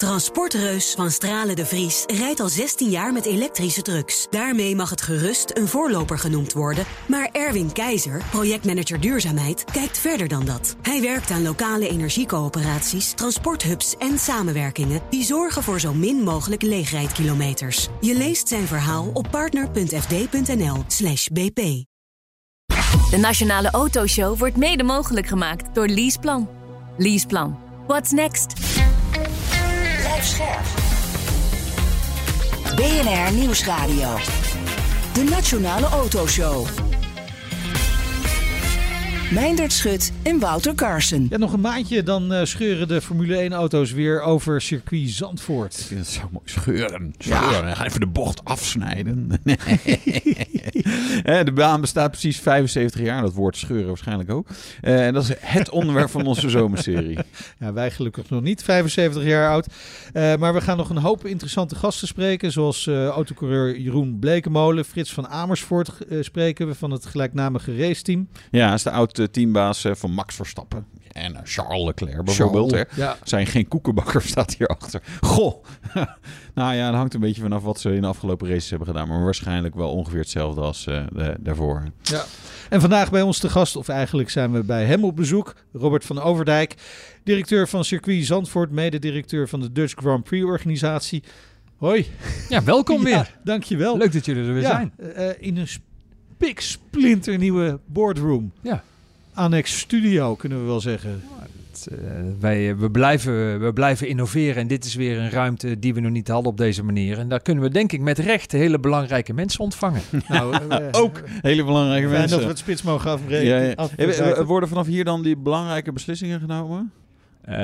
Transportreus van Stralen de Vries rijdt al 16 jaar met elektrische trucks. Daarmee mag het gerust een voorloper genoemd worden. Maar Erwin Keizer, projectmanager duurzaamheid, kijkt verder dan dat. Hij werkt aan lokale energiecoöperaties, transporthubs en samenwerkingen... die zorgen voor zo min mogelijk leegrijdkilometers. Je leest zijn verhaal op partner.fd.nl slash bp. De Nationale Autoshow wordt mede mogelijk gemaakt door Leaseplan. Leaseplan. What's next? BNR Nieuwsradio. De Nationale Autoshow. Meindert Schut en Wouter Carson. Ja, nog een maandje, dan uh, scheuren de Formule 1-auto's weer over circuit Zandvoort. Dat zou mooi scheuren. Scheuren. Ja. Ga even de bocht afsnijden. Nee. de baan bestaat precies 75 jaar. Dat woord scheuren waarschijnlijk ook. Uh, en dat is het onderwerp van onze zomerserie. Ja, wij gelukkig nog niet 75 jaar oud. Uh, maar we gaan nog een hoop interessante gasten spreken. Zoals autocoureur Jeroen Blekemolen. Frits van Amersfoort spreken we van het gelijknamige raceteam. Ja, dat is de oud teambaas van Max Verstappen. En Charles Leclerc bijvoorbeeld. Charles, hè. ja. Zijn geen koekenbakker staat hierachter. Goh. nou ja, het hangt een beetje vanaf wat ze in de afgelopen races hebben gedaan. Maar waarschijnlijk wel ongeveer hetzelfde als uh, de, daarvoor. Ja. En vandaag bij ons te gast, of eigenlijk zijn we bij hem op bezoek. Robert van Overdijk, directeur van Circuit Zandvoort. Mededirecteur van de Dutch Grand Prix organisatie. Hoi. Ja, welkom weer. Ja, dankjewel. Leuk dat jullie er weer ja, zijn. Uh, in een spiksplinter nieuwe boardroom. Ja. Annex studio, kunnen we wel zeggen. Uh, wij, we, blijven, we blijven innoveren en dit is weer een ruimte die we nog niet hadden op deze manier. En daar kunnen we denk ik met recht hele belangrijke mensen ontvangen. nou, uh, Ook hele belangrijke fijn mensen. dat we het spits mogen afbreken. Ja, ja. Af- Hey, worden vanaf hier dan die belangrijke beslissingen genomen? Uh,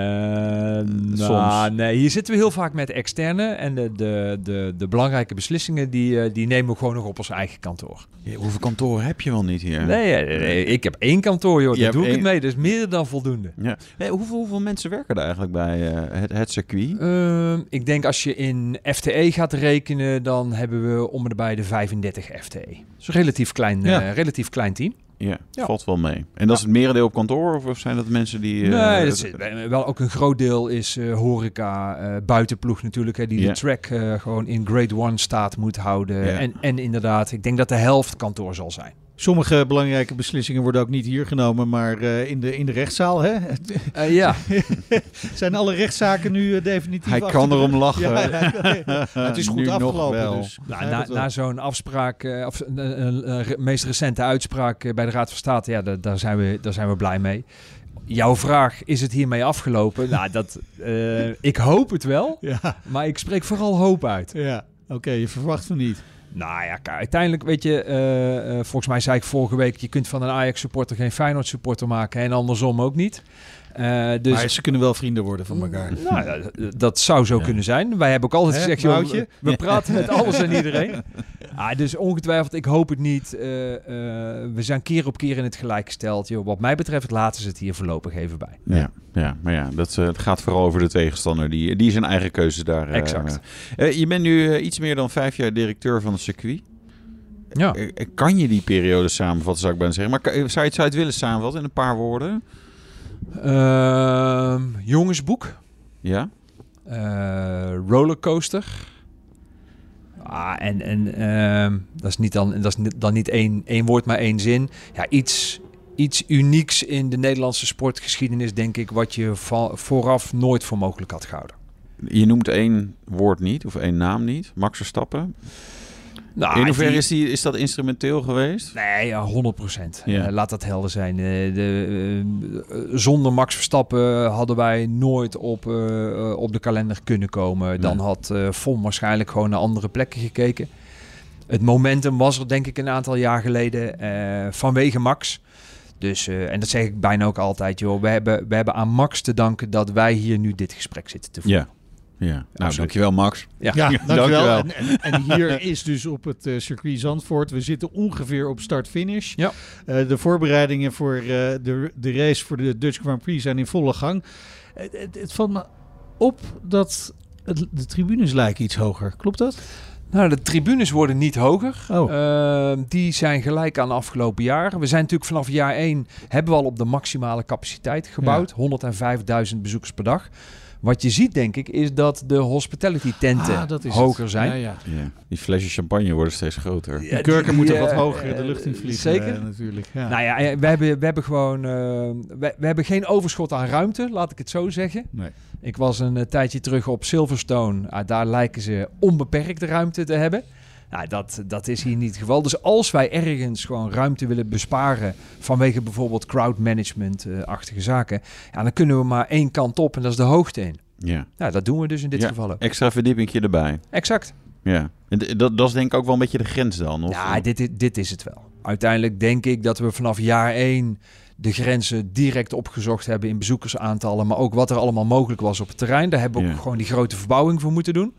nou, nee, hier zitten we heel vaak met externe. En de, de, de, de belangrijke beslissingen die, uh, die nemen we gewoon nog op ons eigen kantoor. Ja, hoeveel kantoren heb je wel niet hier? Nee, nee, nee ik heb één kantoor, joh. Je Daar doe ik het mee. Dus meer dan voldoende. Ja. Hey, hoeveel, hoeveel mensen werken er eigenlijk bij uh, het, het circuit? Uh, ik denk als je in FTE gaat rekenen, dan hebben we om en bij de 35 FTE. Dus een relatief klein, ja. relatief klein team. Ja, ja, valt wel mee. En dat is het merendeel op kantoor of, of zijn dat mensen die... Uh, nee, dat is, wel ook een groot deel is uh, horeca, uh, buitenploeg natuurlijk, hè, die yeah. de track gewoon in grade one staat moet houden. Yeah. En, en inderdaad, ik denk dat de helft kantoor zal zijn. Sommige belangrijke beslissingen worden ook niet hier genomen, maar uh, in, de, in de rechtszaal. Hè? Uh, ja. Zijn alle rechtszaken nu uh, definitief Hij kan erom lachen. Ja, ja, het is goed nu afgelopen. Dus. Nou, na, na zo'n afspraak, of een meest recente uitspraak bij de Raad van State, ja, daar, daar, zijn we, daar zijn we blij mee. Jouw vraag, is het hiermee afgelopen? nou, dat, ik hoop het wel, ja. maar ik spreek vooral hoop uit. Ja, oké, okay, je verwacht van niet. Nou ja, uiteindelijk weet je, uh, uh, volgens mij zei ik vorige week, je kunt van een Ajax supporter geen Feyenoord supporter maken en andersom ook niet. Uh, dus, maar ze kunnen wel vrienden worden van elkaar. Nou, dat, dat zou zo ja. kunnen zijn. Wij hebben ook altijd Hè, gezegd, joh, we, we praten met alles en iedereen. Ah, dus ongetwijfeld, ik hoop het niet. Uh, uh, we zijn keer op keer in het gelijk gesteld. Joh, wat mij betreft laten ze het hier voorlopig even bij. Ja, ja maar ja, dat uh, het gaat vooral over de tegenstander. Die, die zijn eigen keuzes daar. Exact. je bent nu iets meer dan vijf jaar directeur van het circuit. Ja. Kan je die periode samenvatten, zou ik bijna zeggen. Maar zou je, zou je het willen samenvatten in een paar woorden? Uh, jongensboek. Ja. Uh, rollercoaster. Ah, en en uh, dat is niet dan, dat is dan niet één, één woord, maar één zin. Ja, iets, iets unieks in de Nederlandse sportgeschiedenis, denk ik, wat je vooraf nooit voor mogelijk had gehouden. Je noemt één woord niet, of één naam niet. Max Verstappen. Nou, in hoeverre die... is, die, is dat instrumenteel geweest? Nee, ja, 100 procent. Ja. Uh, laat dat helder zijn. Uh, de, uh, zonder Max Verstappen hadden wij nooit op, op de kalender kunnen komen. Nee. Dan had Vom waarschijnlijk gewoon naar andere plekken gekeken. Het momentum was er denk ik een aantal jaar geleden vanwege Max. Dus, en dat zeg ik bijna ook altijd, joh. We hebben, we hebben aan Max te danken dat wij hier nu dit gesprek zitten te voeren. Ja. Ja, nou, dankjewel Max. Ja, ja dankjewel. dankjewel. En, en, en, hier is dus op het uh, circuit Zandvoort. We zitten ongeveer op start-finish. Ja. Uh, de voorbereidingen voor uh, de, de race voor de Dutch Grand Prix zijn in volle gang. Het, het, het valt me op dat het, de tribunes lijken iets hoger. Klopt dat? Nou, de tribunes worden niet hoger. Oh. Uh, die zijn gelijk aan de afgelopen jaren. We zijn natuurlijk vanaf jaar 1 hebben we al op de maximale capaciteit gebouwd. Ja. 105.000 bezoekers per dag. Wat je ziet, denk ik, is dat de hospitality tenten Ah, dat is hoger het. zijn. Ja, ja. Ja. Die flesjes champagne worden steeds groter. De kurken moeten wat hoger de eh, lucht in vliegen. Zeker. eh, natuurlijk. Ja. Nou ja, eh, we hebben, we hebben gewoon we, we hebben geen overschot aan ruimte, laat ik het zo zeggen. Nee. Ik was een tijdje terug op Silverstone. Ah, daar lijken ze onbeperkte ruimte te hebben. Nou, dat, dat is hier niet het geval. Dus als wij ergens gewoon ruimte willen besparen vanwege bijvoorbeeld crowd management-achtige zaken, ja, dan kunnen we maar één kant op en dat is de hoogte in. Ja. Nou, dat doen we dus in dit Ja. geval ook. Extra verdiepingje erbij. Exact. Ja. En dat, dat is denk ik ook wel een beetje de grens dan. Of, Ja, dit, is- dit is het wel. Uiteindelijk denk ik dat we vanaf jaar 1 de grenzen direct opgezocht hebben in bezoekersaantallen, maar ook wat er allemaal mogelijk was op het terrein. Daar hebben we ook gewoon die grote verbouwing voor moeten doen.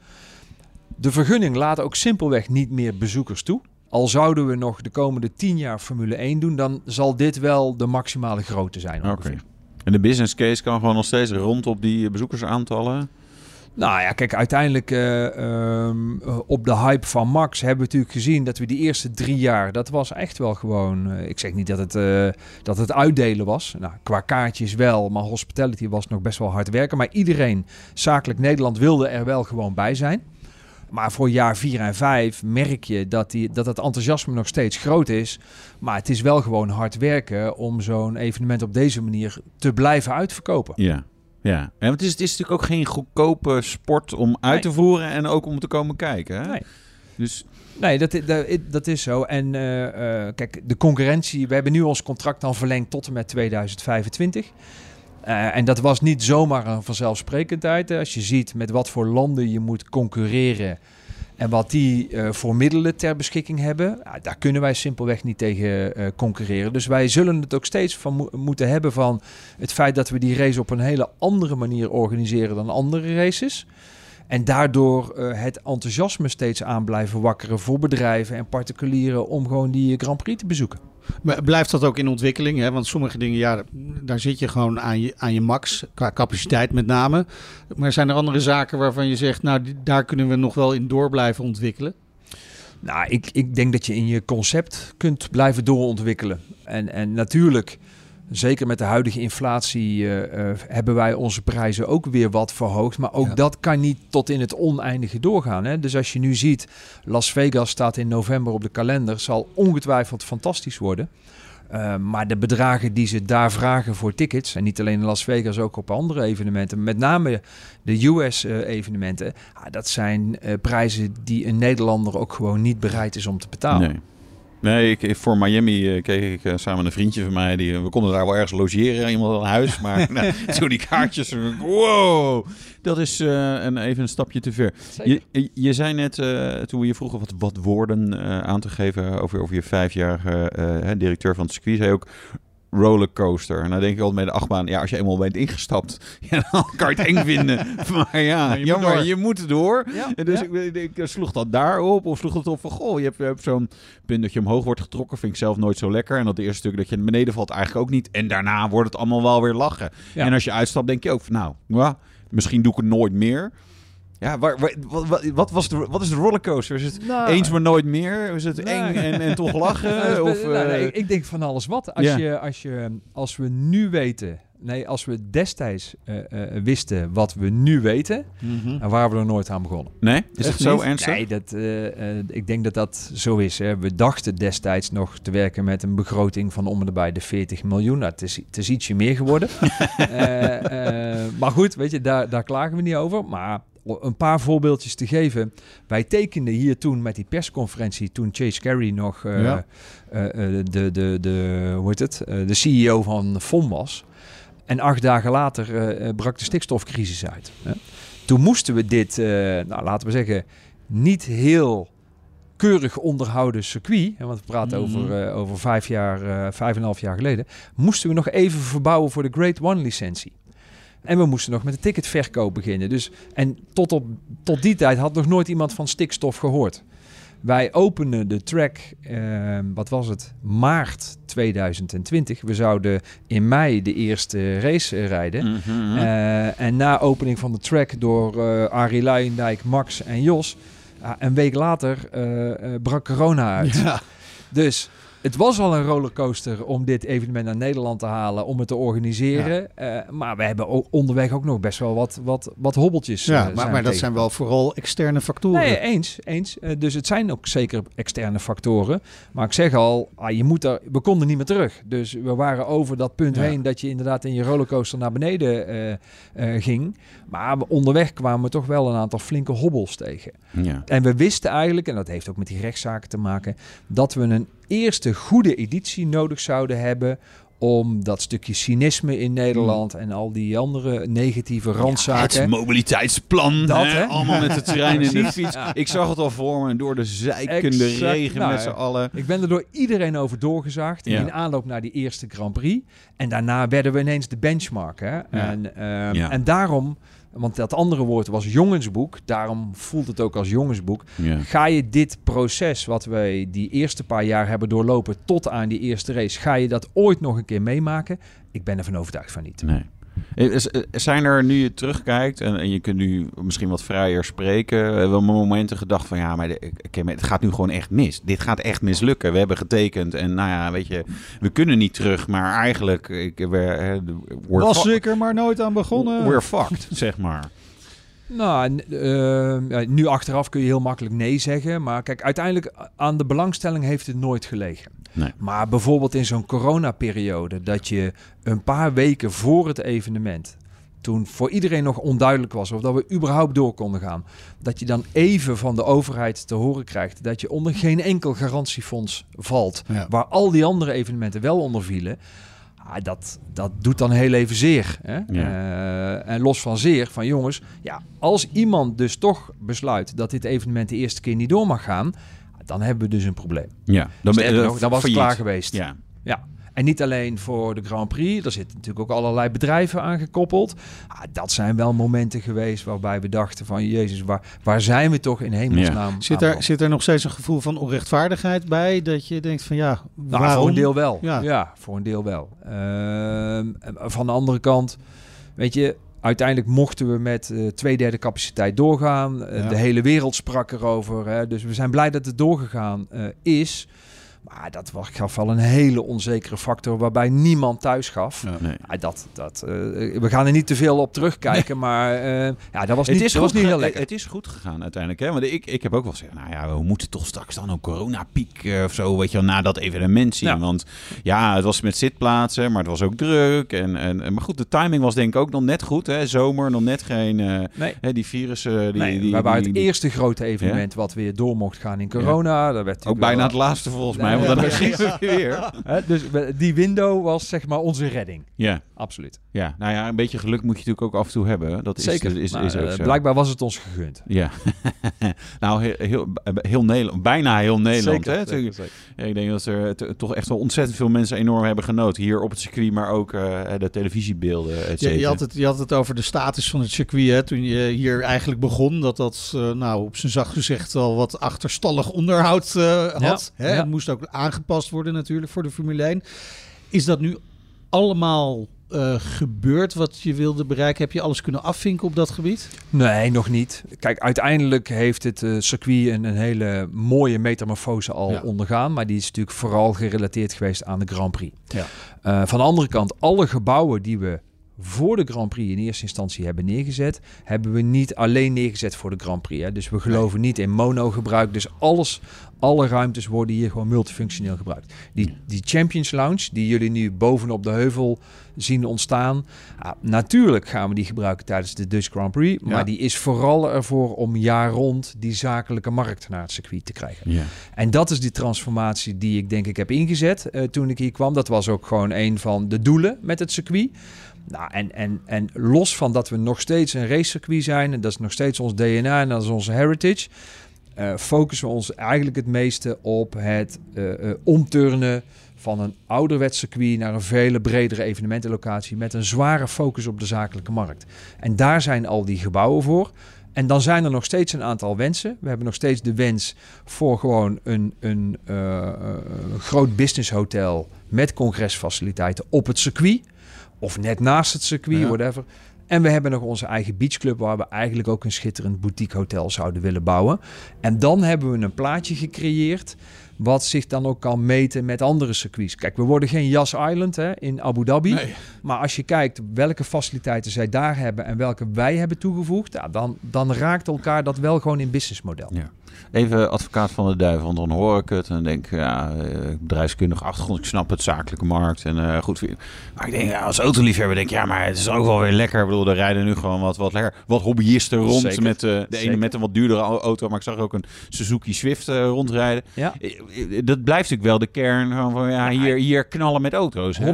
De vergunning laat ook simpelweg niet meer bezoekers toe. Al zouden we nog de komende 10 jaar Formule 1 doen, dan zal dit wel de maximale grootte zijn. Oké. En de business case kan gewoon nog steeds rond op die bezoekersaantallen. Nou ja, kijk, uiteindelijk eh, ehm, eh, op de hype van Max hebben we natuurlijk gezien dat we die eerste drie jaar, dat was echt wel gewoon, eh, ik zeg niet dat het, dat het uitdelen was. Nou, qua kaartjes wel, maar hospitality was nog best wel hard werken. Maar iedereen, zakelijk Nederland, wilde er wel gewoon bij zijn. Maar voor jaar 4 en 5 merk je dat, die, dat het enthousiasme nog steeds groot is. Maar het is wel gewoon hard werken om zo'n evenement op deze manier te blijven uitverkopen. Ja. Ja, en het is, het is natuurlijk ook geen goedkope sport om uit te voeren en ook om te komen kijken. Hè? Nee. Dus Nee, dat, dat, dat is zo. En eh, eh, kijk, de concurrentie, we hebben nu ons contract al verlengd tot en met 2025. Eh, en dat was niet zomaar een vanzelfsprekendheid. Als je ziet met wat voor landen je moet concurreren en wat die eh, voor middelen ter beschikking hebben, daar kunnen wij simpelweg niet tegen eh, concurreren. Dus wij zullen het ook steeds van mo- moeten hebben van het feit dat we die race op een hele andere manier organiseren dan andere races. En daardoor het enthousiasme steeds aan blijven wakkeren voor bedrijven en particulieren om gewoon die Grand Prix te bezoeken. Maar blijft dat ook in ontwikkeling? Hè? Want sommige dingen, ja, daar zit je gewoon aan je, aan je max, qua capaciteit met name. Maar zijn er andere zaken waarvan je zegt, nou, daar kunnen we nog wel in door blijven ontwikkelen? Nou, ik, ik denk dat je in je concept kunt blijven doorontwikkelen. En, en natuurlijk, zeker met de huidige inflatie, eh, eh, hebben wij onze prijzen ook weer wat verhoogd. Maar ook Ja. dat kan niet tot in het oneindige doorgaan. Hè? Dus als je nu ziet, Las Vegas staat in november op de kalender, zal ongetwijfeld fantastisch worden. Uh, maar de bedragen die ze daar vragen voor tickets, en niet alleen in Las Vegas, ook op andere evenementen, met name de US-evenementen, uh, dat zijn prijzen die een Nederlander ook gewoon niet bereid is om te betalen. Nee. Nee, ik, voor Miami uh, keek ik uh, samen een vriendje van mij. Die, we konden daar wel ergens logeren, iemand een huis. Maar nou, zo die kaartjes, wow, dat is uh, een, even een stapje te ver. Je, je, zei net, toen we je vroegen wat, wat woorden aan te geven over, over je vijfjarige directeur van het circuit, zei ook rollercoaster. En dan denk ik altijd bij de achtbaan, ja, als je eenmaal bent ingestapt, ja, dan kan je het eng vinden. maar ja, Maar je jammer, moet door. je moet door. Ja, En dus ja. ik, ik, sloeg dat daarop, of sloeg het op van, goh, je hebt, hebt zo'n punt dat je omhoog wordt getrokken, vind ik zelf nooit zo lekker. En dat eerste stuk dat je naar beneden valt eigenlijk ook niet. En daarna wordt het allemaal wel weer lachen. En als je uitstapt, denk je ook van, nou, ja, misschien doe ik het nooit meer. Ja, waar, waar- wat, wat, was de, wat is de rollercoaster? Is het Nou, eens maar nooit meer? Is het eng en, en toch lachen? Nou, of, nou, nee, eh, ik- denk van alles wat. Als, Ja. je, als, je, als we nu weten, nee, als we destijds eh, eh, wisten wat we nu weten, dan waren we er nooit aan begonnen. nee? Is het zo niet? ernstig? Nee, dat, ik denk dat dat zo is. Hè. We dachten destijds nog te werken met een begroting van om en bij de 40 miljoen. Nou, het, is, het is ietsje meer geworden. Maar goed, weet je, daar, daar klagen we niet over. Maar een paar voorbeeldjes te geven. Wij tekenden hier toen met die persconferentie, toen Chase Carey nog eh, Ja. eh, eh, de, de, de, hoe heet het? De CEO van FOM was. En acht dagen later brak de stikstofcrisis uit. Hè. Toen moesten we dit, nou, laten we zeggen, niet heel keurig onderhouden circuit, hè, want we praten Mhm. over, over vijf jaar, vijf en een half jaar geleden, moesten we nog even verbouwen voor de Grade One licentie. En we moesten nog met de ticketverkoop beginnen. Dus, en tot, op, tot die tijd had nog nooit iemand van stikstof gehoord. Wij openen de track, eh, wat was het, maart 2020. We zouden in mei de eerste race eh, rijden. Mhm. Eh, en na opening van de track door eh Arie Luijendijk, Max en Jos... een week later brak corona uit. Ja. Dus het was al een rollercoaster om dit evenement naar Nederland te halen, om het te organiseren. Uh, maar we hebben ook onderweg ook nog best wel wat, wat, wat hobbeltjes. Ja, uh, maar, maar dat zijn wel vooral externe factoren. Nee, eens. eens. Uh, dus het zijn ook zeker externe factoren. Maar ik zeg al, ah, je moet er, we konden niet meer terug. Dus we waren over dat punt ja. heen dat je inderdaad in je rollercoaster naar beneden ging. Maar onderweg kwamen we toch wel een aantal flinke hobbels tegen. Ja. En we wisten eigenlijk, en dat heeft ook met die rechtszaken te maken, dat we een eerste goede editie nodig zouden hebben om dat stukje cynisme in Nederland en al die andere negatieve randzaken. Ja, het mobiliteitsplan, dat, hè? allemaal met de trein en de fiets. Ja. Ik zag het al voor me door de zeikende exact. regen nou, met z'n allen. Ik ben er door iedereen over doorgezaagd ja. in aanloop naar die eerste Grand Prix. En daarna werden we ineens de benchmark. Hè? En, um, en daarom want dat andere woord was jongensboek. Daarom voelt het ook als jongensboek. Ga je dit proces wat wij die eerste paar jaar hebben doorlopen tot aan die eerste race, ga je dat ooit nog een keer meemaken? Ik ben ervan overtuigd van niet. Nee. Zijn er, nu je terugkijkt en, en je kunt nu misschien wat vrijer spreken, wel momenten gedacht van ja, maar het gaat nu gewoon echt mis. Dit gaat echt mislukken. We hebben getekend en nou ja, weet je, we kunnen niet terug, maar eigenlijk... Ik, we, Was ik er maar nooit aan begonnen. We're fucked, zeg maar. Nou, uh, nu achteraf kun je heel makkelijk nee zeggen. Maar kijk, uiteindelijk aan de belangstelling heeft het nooit gelegen. Nee. Maar bijvoorbeeld in zo'n coronaperiode, dat je een paar weken voor het evenement, toen voor iedereen nog onduidelijk was of dat we überhaupt door konden gaan, dat je dan even van de overheid te horen krijgt dat je onder geen enkel garantiefonds valt, ja. waar al die andere evenementen wel onder vielen. Ah, dat, dat doet dan heel even zeer. Hè? Ja. Uh, en los van zeer, van jongens, ja, als iemand dus toch besluit dat dit evenement de eerste keer niet door mag gaan, dan hebben we dus een probleem. Ja, dan, ben, nog, dan was het klaar geweest. Ja. ja. En niet alleen voor de Grand Prix, er zitten natuurlijk ook allerlei bedrijven aangekoppeld. Ah, dat zijn wel momenten geweest waarbij we dachten van... Jezus, waar, waar zijn we toch in hemelsnaam ja. zit, er, zit er nog steeds een gevoel van onrechtvaardigheid bij? Dat je denkt van ja, nou, waarom? voor een deel wel. Ja, ja voor een deel wel. Uh, van de andere kant, weet je... Uiteindelijk mochten we met uh, twee derde capaciteit doorgaan. Uh, ja. De hele wereld sprak erover. Hè? Dus we zijn blij dat het doorgegaan uh, is. Maar dat was, gaf wel een hele onzekere factor waarbij niemand thuis gaf. Ja, nee. ja, dat, dat, uh, we gaan er niet te veel op terugkijken, nee. maar uh, ja, dat was niet, het is dat was niet heel lekker. Het is goed gegaan uiteindelijk. Hè? Want ik, ik heb ook wel gezegd, nou ja, we moeten toch straks dan een coronapiek uh, of zo, weet je wel, na dat evenement zien. Ja. Want ja, het was met zitplaatsen, maar het was ook druk. En, en, maar goed, de timing was denk ik ook nog net goed. Hè? Zomer, nog net geen, nee. hè, die virussen. Die, die, het eerste grote evenement wat weer door mocht gaan in corona. Dat werd ook bijna wel, het laatste volgens mij. Want dan weer. Hè, dus die window was zeg maar onze redding. Ja. Absoluut. Ja, nou ja, een beetje geluk moet je natuurlijk ook af en toe hebben. Dat Zeker. Is, is, nou, is ook zo. Blijkbaar was het ons gegund. Ja. nou, heel, heel, heel Nederland, bijna heel Nederland. Zeker, hè? zeker, zeker. Ja, ik denk dat er toch echt wel ontzettend veel mensen enorm hebben genoten. Hier op het circuit, maar ook uh, de televisiebeelden. Et ja, je, had het, je had het over de status van het circuit hè, toen je hier eigenlijk begon. Dat dat, uh, nou, op zijn zacht gezegd al wat achterstallig onderhoud uh, had. Ja, hè? ja. Het moest ook aangepast worden natuurlijk voor de Formule 1. Is dat nu allemaal uh, gebeurd wat je wilde bereiken? Heb je alles kunnen afvinken op dat gebied? Nee, nog niet. Kijk, uiteindelijk heeft het uh, circuit een, een, hele mooie metamorfose al ja. ondergaan. Maar die is natuurlijk vooral gerelateerd geweest aan de Grand Prix. Ja. Uh, van de andere kant, alle gebouwen die we voor de Grand Prix in eerste instantie hebben neergezet, hebben we niet alleen neergezet voor de Grand Prix. Hè. Dus we geloven niet in mono-gebruik. Dus alles, alle ruimtes worden hier gewoon multifunctioneel gebruikt. Die, die Champions Lounge, die jullie nu bovenop de heuvel zien ontstaan. Ah, natuurlijk gaan we die gebruiken tijdens de Dutch Grand Prix. Maar Ja. die is vooral ervoor om jaar rond die zakelijke markt naar het circuit te krijgen. Ja. En dat is die transformatie die ik denk ik heb ingezet uh, toen ik hier kwam. Dat was ook gewoon een van de doelen met het circuit. Nou, en, en, en los van dat we nog steeds een racecircuit zijn, en dat is nog steeds ons DNA en dat is onze heritage, uh, focussen we ons eigenlijk het meeste op het uh, omturnen van een ouderwets circuit naar een vele bredere evenementenlocatie met een zware focus op de zakelijke markt. En daar zijn al die gebouwen voor. En dan zijn er nog steeds een aantal wensen. We hebben nog steeds de wens voor gewoon een, een uh, groot business hotel met congresfaciliteiten op het circuit. Of net naast het circuit, ja. whatever. En we hebben nog onze eigen beachclub waar we eigenlijk ook een schitterend boutique hotel zouden willen bouwen. En dan hebben we een plaatje gecreëerd wat zich dan ook kan meten met andere circuits. Kijk, we worden geen Yas Island hè, in Abu Dhabi. Nee. Maar als je kijkt welke faciliteiten zij daar hebben en welke wij hebben toegevoegd, ja, dan, dan raakt elkaar dat wel gewoon in businessmodel. Ja. Even advocaat van de duivel, want dan hoor ik het en denk ja, eh, bedrijfskundige achtergrond, ik snap het, zakelijke markt en uh, goed. Maar ik denk, ja, als autoliefhebber denk ik, ja, maar het is ook wel weer lekker. Ik bedoel, er rijden nu gewoon wat, wat lekker, wat hobbyisten rond Zeker. met uh, de ene Zeker. met een wat duurdere auto, maar ik zag ook een Suzuki Swift uh, rondrijden. Ja. Dat blijft natuurlijk wel de kern van, van ja, hier, hier knallen met auto's. 100%. 100%.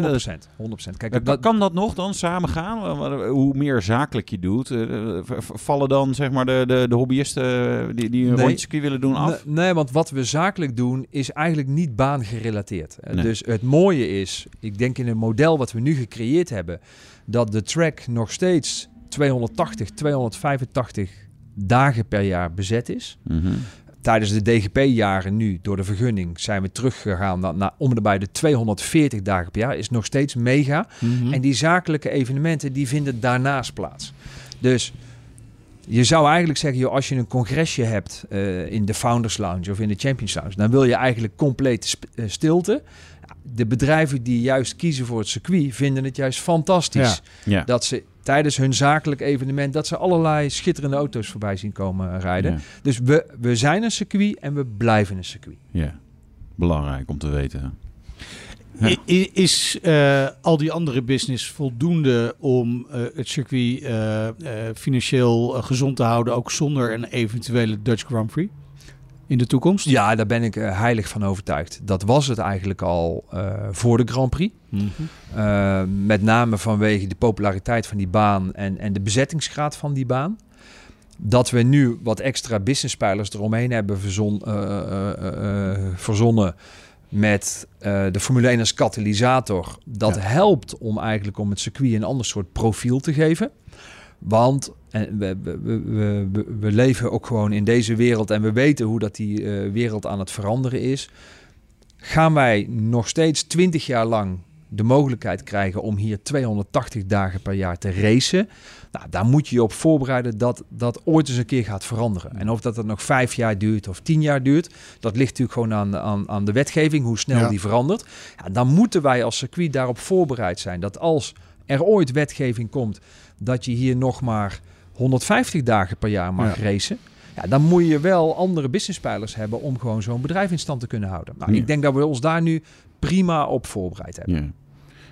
Kijk, kan, dat, kan dat nog dan samen gaan? Hoe meer zakelijk je doet, uh, vallen dan zeg maar de, de, de hobbyisten die, die een Nee. rondje willen doen af? Nee, want wat we zakelijk doen is eigenlijk niet baangerelateerd. Eh, Nee. Dus het mooie is, ik denk in het model wat we nu gecreëerd hebben, dat de track nog steeds 280, 285 dagen per jaar bezet is. Mhm. Tijdens de DGP-jaren nu, door de vergunning, zijn we teruggegaan naar, naar om en bij de 240 dagen per jaar. Is nog steeds mega. Mhm. En die zakelijke evenementen, die vinden daarnaast plaats. Dus je zou eigenlijk zeggen, joh, als je een congresje hebt eh, in de Founders Lounge of in de Champions Lounge, dan wil je eigenlijk complete eh, stilte. De bedrijven die juist kiezen voor het circuit, vinden het juist fantastisch. Ja. Dat ze tijdens hun zakelijk evenement, dat ze allerlei schitterende auto's voorbij zien komen rijden. Ja. Dus we, we zijn een circuit en we blijven een circuit. ja, belangrijk om te weten. Ja. Is eh, al die andere business voldoende om eh, het circuit eh, eh, financieel gezond te houden, ook zonder een eventuele Dutch Grand Prix in de toekomst? Ja, daar ben ik eh, heilig van overtuigd. Dat was het eigenlijk al eh, voor de Grand Prix. Mhm. Uh, met name vanwege de populariteit van die baan en, en de bezettingsgraad van die baan. Dat we nu wat extra businesspijlers eromheen hebben verzon, uh, uh, verzonnen met de Formule 1 als katalysator. Dat Ja. helpt om eigenlijk om het circuit een ander soort profiel te geven. Want en we, we, we, we, leven ook gewoon in deze wereld en we weten hoe dat die uh, wereld aan het veranderen is. Gaan wij nog steeds 20 jaar lang de mogelijkheid krijgen om hier 280 dagen per jaar te racen. Nou, daar moet je je op voorbereiden dat dat ooit eens een keer gaat veranderen. En of dat het nog vijf jaar duurt of tien jaar duurt, dat ligt natuurlijk gewoon aan, aan, aan de wetgeving, hoe snel Ja. die verandert. Ja, dan moeten wij als circuit daarop voorbereid zijn dat als er ooit wetgeving komt, dat je hier nog maar 150 dagen per jaar mag Ja. racen. Ja, dan moet je wel andere businesspijlers hebben om gewoon zo'n bedrijf in stand te kunnen houden. Nou, Ja. Ik denk dat we ons daar nu prima op voorbereid hebben.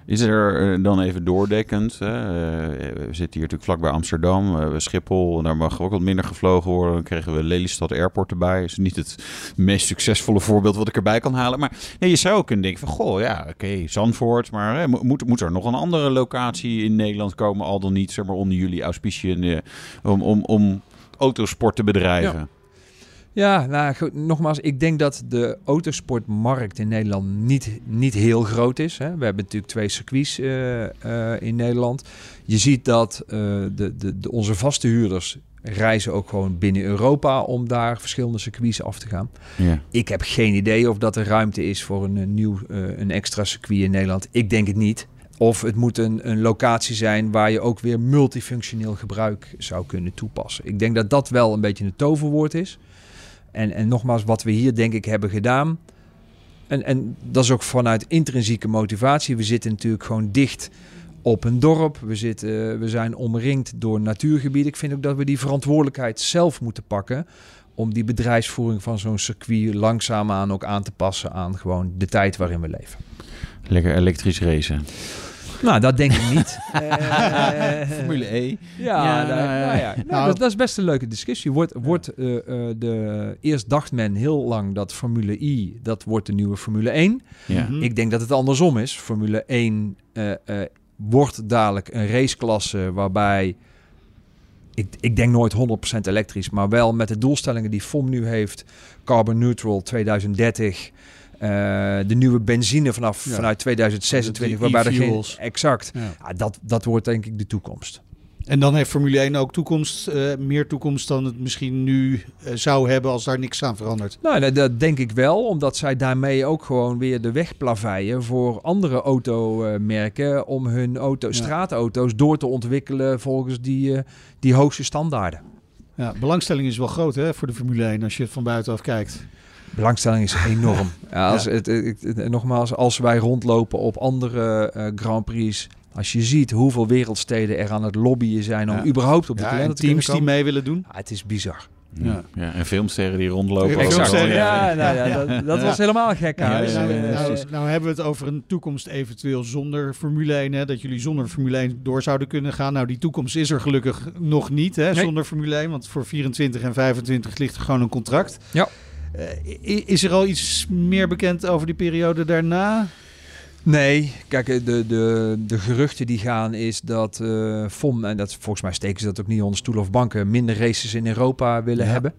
Is er eh, dan even doordekkend? Eh, we zitten hier natuurlijk vlakbij Amsterdam, Schiphol. Daar mag ook wat minder gevlogen worden. Dan kregen we Lelystad Airport erbij. is niet het meest succesvolle voorbeeld wat ik erbij kan halen. Maar nee, je zou ook kunnen denken van... Goh, ja, oké, Zandvoort. Maar hè, mo- moet, moet er nog een andere locatie in Nederland komen? Al dan niet, zeg maar, onder jullie auspiciën... eh, om, om, om autosport te bedrijven? Ja, nou goed, nogmaals, ik denk dat de autosportmarkt in Nederland niet, niet heel groot is. Hè. We hebben natuurlijk twee circuits eh, eh, in Nederland. Je ziet dat eh, de, de, de, onze vaste huurders reizen ook gewoon binnen Europa om daar verschillende circuits af te gaan. Ja. Ik heb geen idee of dat er ruimte is voor een, een nieuw, een extra circuit in Nederland. Ik denk het niet. Of het moet een, een locatie zijn waar je ook weer multifunctioneel gebruik zou kunnen toepassen. Ik denk dat dat wel een beetje een toverwoord is. En, en nogmaals, wat we hier denk ik hebben gedaan. En, en dat is ook vanuit intrinsieke motivatie. We zitten natuurlijk gewoon dicht op een dorp. We, zitten, we zijn omringd door natuurgebieden. Ik vind ook dat we die verantwoordelijkheid zelf moeten pakken. Om die bedrijfsvoering van zo'n circuit langzaamaan ook aan te passen aan gewoon de tijd waarin we leven. Lekker elektrisch racen. Nou, dat denk ik niet. Eh, Formule E. Ja, Ja, nou, nou ja. nou. Nou, dat, dat is best een leuke discussie. Wordt, wordt eh, eh, de, eerst dacht men heel lang dat Formule I, dat wordt de nieuwe Formule 1. Ja. Mhm. Ik denk dat het andersom is. Formule 1 eh, eh, wordt dadelijk een raceklasse waarbij... Ik, ik denk nooit 100% elektrisch, maar wel met de doelstellingen die FOM nu heeft. Carbon neutral 2030. Eh, de nieuwe benzine vanaf Ja. vanuit 2026, Die waarbij er geen... Exact. Ja. Dat, dat wordt denk ik de toekomst. En dan heeft Formule 1 ook toekomst, eh, meer toekomst dan het misschien nu eh, zou hebben als daar niks aan verandert. Nou, dat, dat denk ik wel, omdat zij daarmee ook gewoon weer de weg plaveien voor andere automerken om hun auto, Ja. straatauto's door te ontwikkelen volgens die, die hoogste standaarden. Ja, belangstelling is wel groot hè, voor de Formule 1 als je het van buitenaf kijkt. Belangstelling is enorm. Ja, als, het, het, nogmaals, als wij rondlopen op andere uh, Grand Prix, als je ziet hoeveel wereldsteden er aan het lobbyen zijn om überhaupt op de ja, te teams die mee willen doen. Ah, het is bizar. Ja. ja, en filmsterren die rondlopen. Ja, nou, ja, dat, dat was helemaal gek. nou, nou, nou, hebben we het over een toekomst eventueel zonder Formule 1. Hè, dat jullie zonder Formule 1 door zouden kunnen gaan. Nou, die toekomst is er gelukkig nog niet hè, zonder Formule 1. Want voor 24 en 25 ligt er gewoon een contract. Ja. Uh, is er al iets meer bekend over die periode daarna? Nee, kijk, de, de, de geruchten die gaan is dat uh, FOM, en dat, volgens mij steken ze dat ook niet onder stoel of banken, minder races in Europa willen hebben.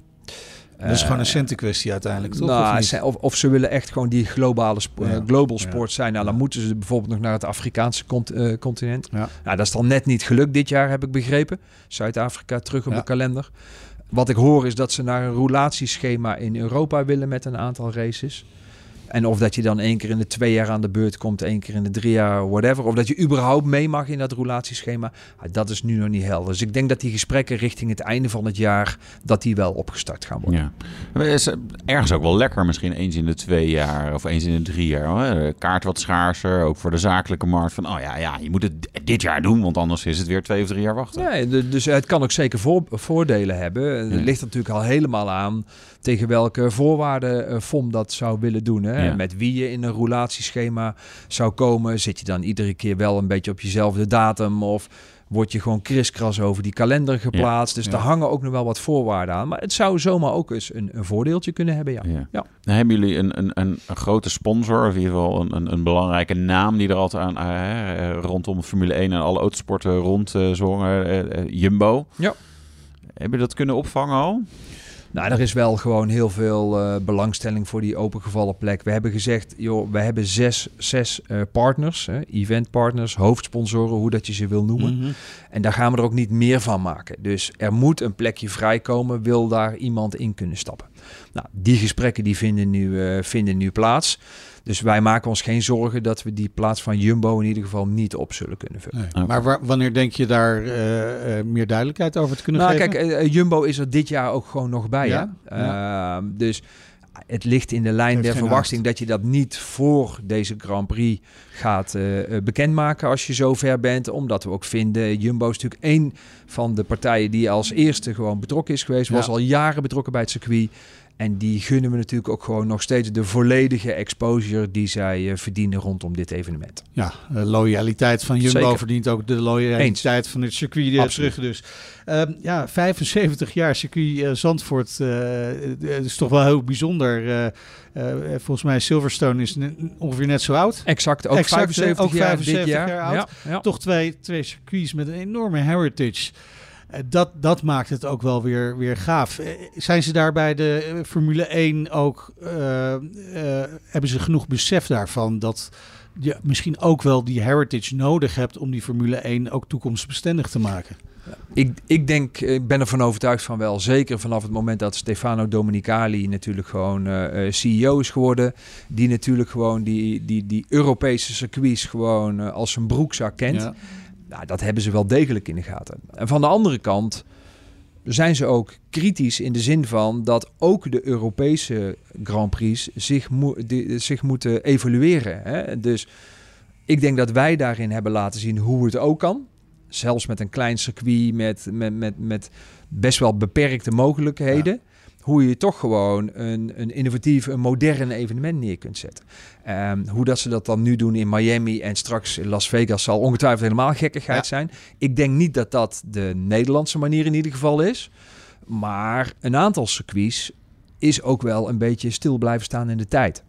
Dat is gewoon een eh, centenkwestie uiteindelijk, toch? Nou, of, of, ze willen echt gewoon die globale global sport zijn. Nou, dan moeten ze bijvoorbeeld nog naar het Afrikaanse continent. Ja. Nou, dat is dan net niet gelukt dit jaar, heb ik begrepen. Zuid-Afrika terug op de kalender. Wat ik hoor is dat ze naar een roulatieschema in Europa willen met een aantal races. En of dat je dan één keer in de twee jaar aan de beurt komt, één keer in de drie jaar, whatever. Of dat je überhaupt mee mag in dat roulatieschema. dat is nu nog niet helder. Dus ik denk dat die gesprekken richting het einde van het jaar, dat die wel opgestart gaan worden. Ja. Is ergens ook wel lekker misschien eens in de twee jaar of eens in de drie jaar. Hoor. Kaart wat schaarser, ook voor de zakelijke markt. Van, oh ja, ja, je moet het dit jaar doen, want anders is het weer twee of drie jaar wachten. Nee, dus het kan ook zeker voordelen hebben. Het ligt natuurlijk al helemaal aan tegen welke voorwaarden uh, FOM dat zou willen doen. Hè? Met wie je in een roulatieschema zou komen. Zit je dan iedere keer wel een beetje op jezelfde datum of word je gewoon kriskras over die kalender geplaatst. dus ja. daar hangen ook nog wel wat voorwaarden aan. Maar het zou zomaar ook eens een, een voordeeltje kunnen hebben, ja. ja. ja. Dan hebben jullie een, een, een, een, grote sponsor, of in ieder geval een, een, een belangrijke naam die er altijd aan uh, rondom Formule 1 en alle autosporten rond zongen, uh, Jumbo. Ja. Heb je dat kunnen opvangen al? Nou, er is wel gewoon heel veel uh, belangstelling voor die opengevallen plek. We hebben gezegd, joh, we hebben zes, zes uh, partners, hè, eventpartners, hoofdsponsoren, hoe dat je ze wil noemen. Mm -hmm. En daar gaan we er ook niet meer van maken. Dus er moet een plekje vrijkomen, wil daar iemand in kunnen stappen. Nou, die gesprekken die vinden, nu, uh, vinden nu plaats. Dus wij maken ons geen zorgen dat we die plaats van Jumbo in ieder geval niet op zullen kunnen vullen. Nee. Maar wanneer denk je daar uh, uh, meer duidelijkheid over te kunnen nou, geven? Nou, kijk, uh, Jumbo is er dit jaar ook gewoon nog bij. Ja? Hè? Ja. Ehm, dus het ligt in de lijn der verwachting dat je dat niet voor deze Grand Prix gaat uh, bekendmaken als je zo ver bent. Omdat we ook vinden, Jumbo is natuurlijk één van de partijen die als eerste gewoon betrokken is geweest. Ja. Was al jaren betrokken bij het circuit. En die gunnen we natuurlijk ook gewoon nog steeds de volledige exposure die zij uh, verdienen rondom dit evenement. Ja, uh, loyaliteit van Jumbo Zeker. verdient ook de loyaliteit Eens. van het circuit uh, terug. Dus um, ja, 75 jaar circuit Zandvoort is toch wel heel bijzonder. volgens mij Silverstone is ongeveer net zo oud. Exact, ook exact, 75, ook 75 jaar, jaar, oud. Ja, ja. Toch twee, twee circuits met een enorme heritage. Eh, dat, dat maakt het ook wel weer, weer gaaf. Eh, zijn ze daar bij de eh, Formule 1 ook, uh, uh, hebben ze genoeg besef daarvan dat je misschien ook wel die heritage nodig hebt om die Formule 1 ook toekomstbestendig te maken? Ik, ik denk, ik ben ervan overtuigd van wel. Zeker vanaf het moment dat Stefano Domenicali natuurlijk gewoon uh, CEO is geworden. Die natuurlijk gewoon die, die, die Europese circuits gewoon als zijn broekzak kent. Ja. Nou, dat hebben ze wel degelijk in de gaten. En van de andere kant zijn ze ook kritisch in de zin van dat ook de Europese Grand Prix zich, zich moeten evalueren. Hè? Dus ik denk dat wij daarin hebben laten zien hoe het ook kan. Zelfs met een klein circuit, met, met, met, met best wel beperkte mogelijkheden. Hoe je toch gewoon een, een innovatief, een modern evenement neer kunt zetten. Um, hoe dat ze dat dan nu doen in Miami en straks in Las Vegas zal ongetwijfeld helemaal gekkigheid ja. zijn. Ik denk niet dat dat de Nederlandse manier in ieder geval is. Maar een aantal circuits is ook wel een beetje stil blijven staan in de tijd.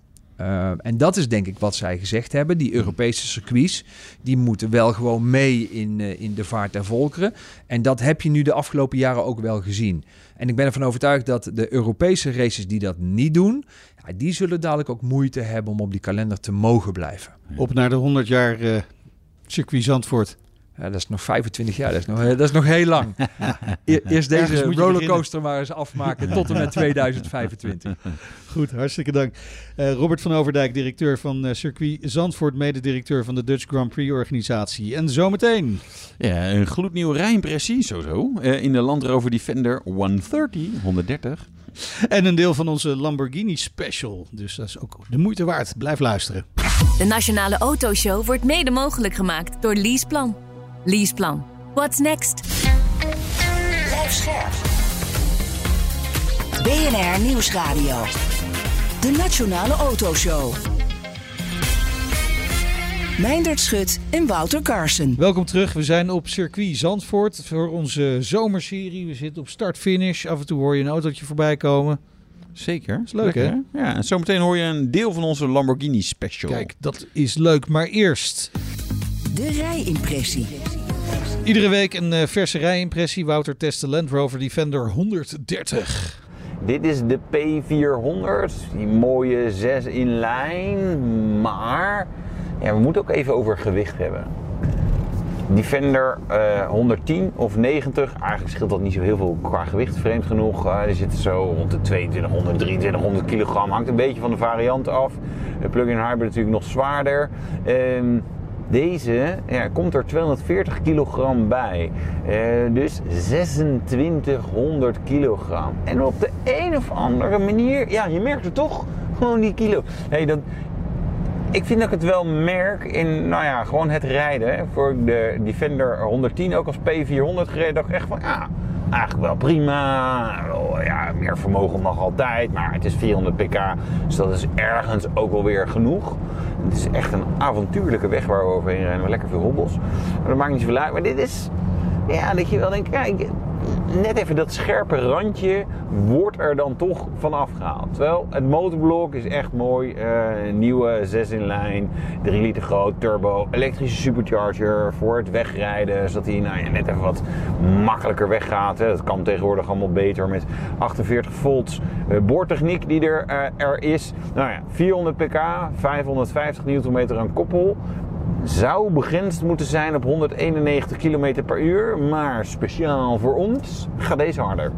Uh, en dat is denk ik wat zij gezegd hebben. Die Europese circuits, die moeten wel gewoon mee in, uh, in de vaart der volkeren. En dat heb je nu de afgelopen jaren ook wel gezien. En ik ben ervan overtuigd dat de Europese races die dat niet doen, ja, die zullen dadelijk ook moeite hebben om op die kalender te mogen blijven. Op naar de 100 jaar uh, circuit Zandvoort. Ja, dat is nog 25 jaar, dat is nog, dat is nog heel lang. E- eerst deze rollercoaster maar eens afmaken tot en met 2025. Goed, hartstikke dank. Uh, Robert van Overdijk, directeur van uh, Circuit Zandvoort, mededirecteur van de Dutch Grand Prix organisatie. En zometeen... Ja, een gloednieuwe zo, uh, in de Land Rover Defender 130, 130. En een deel van onze Lamborghini Special. Dus dat is ook de moeite waard. Blijf luisteren. De Nationale Autoshow wordt mede mogelijk gemaakt door Leaseplan. Leaseplan. What's next? Blijf scherp. BNR Nieuwsradio. De Nationale Autoshow. Meindert Schut en Wouter Carson. Welkom terug. We zijn op circuit Zandvoort voor onze zomerserie. We zitten op start-finish. Af en toe hoor je een autootje voorbij komen. Zeker. is leuk, hè? Ja, en zometeen hoor je een deel van onze Lamborghini Special. Kijk, dat is leuk. Maar eerst... De rijimpressie. Iedere week een uh, verse rijimpressie. Wouter test de Land Rover Defender 130. Dit is de P400. Die mooie 6 in lijn. Maar ja, we moeten ook even over gewicht hebben. Defender uh, 110 of 90, eigenlijk scheelt dat niet zo heel veel qua gewicht, vreemd genoeg. Uh, die zitten zo rond de 2200, 2300 kilogram, hangt een beetje van de variant af. De plug-in hybrid natuurlijk nog zwaarder. Uh, deze ja, komt er 240 kilogram bij. Uh, dus 2600 kilogram. En op de een of andere manier, ja, je merkt het toch gewoon die kilo. Hey, dat, ik vind dat ik het wel merk in, nou ja, gewoon het rijden. Voor de Defender 110, ook als P400 gereden, dacht ik echt van, ja, eigenlijk wel prima. Ja, meer vermogen mag altijd, maar het is 400 pk, dus dat is ergens ook wel weer genoeg. Het is echt een avontuurlijke weg waar we overheen rijden, lekker veel hobbels. Maar dat maakt niet zoveel uit. Maar dit is, ja, dat je wel denkt, kijk, net even dat scherpe randje wordt er dan toch vanaf gehaald. Terwijl het motorblok is echt mooi. Uh, nieuwe 6 in lijn, 3 liter groot, turbo, elektrische supercharger voor het wegrijden. Zodat hij nou, ja, net even wat makkelijker weggaat. Dat kan tegenwoordig allemaal beter met 48 volts uh, boortechniek die er, uh, er is. Nou ja, 400 pk, 550 Nm aan koppel zou begrensd moeten zijn op 191 km per uur, maar speciaal voor ons gaat deze harder.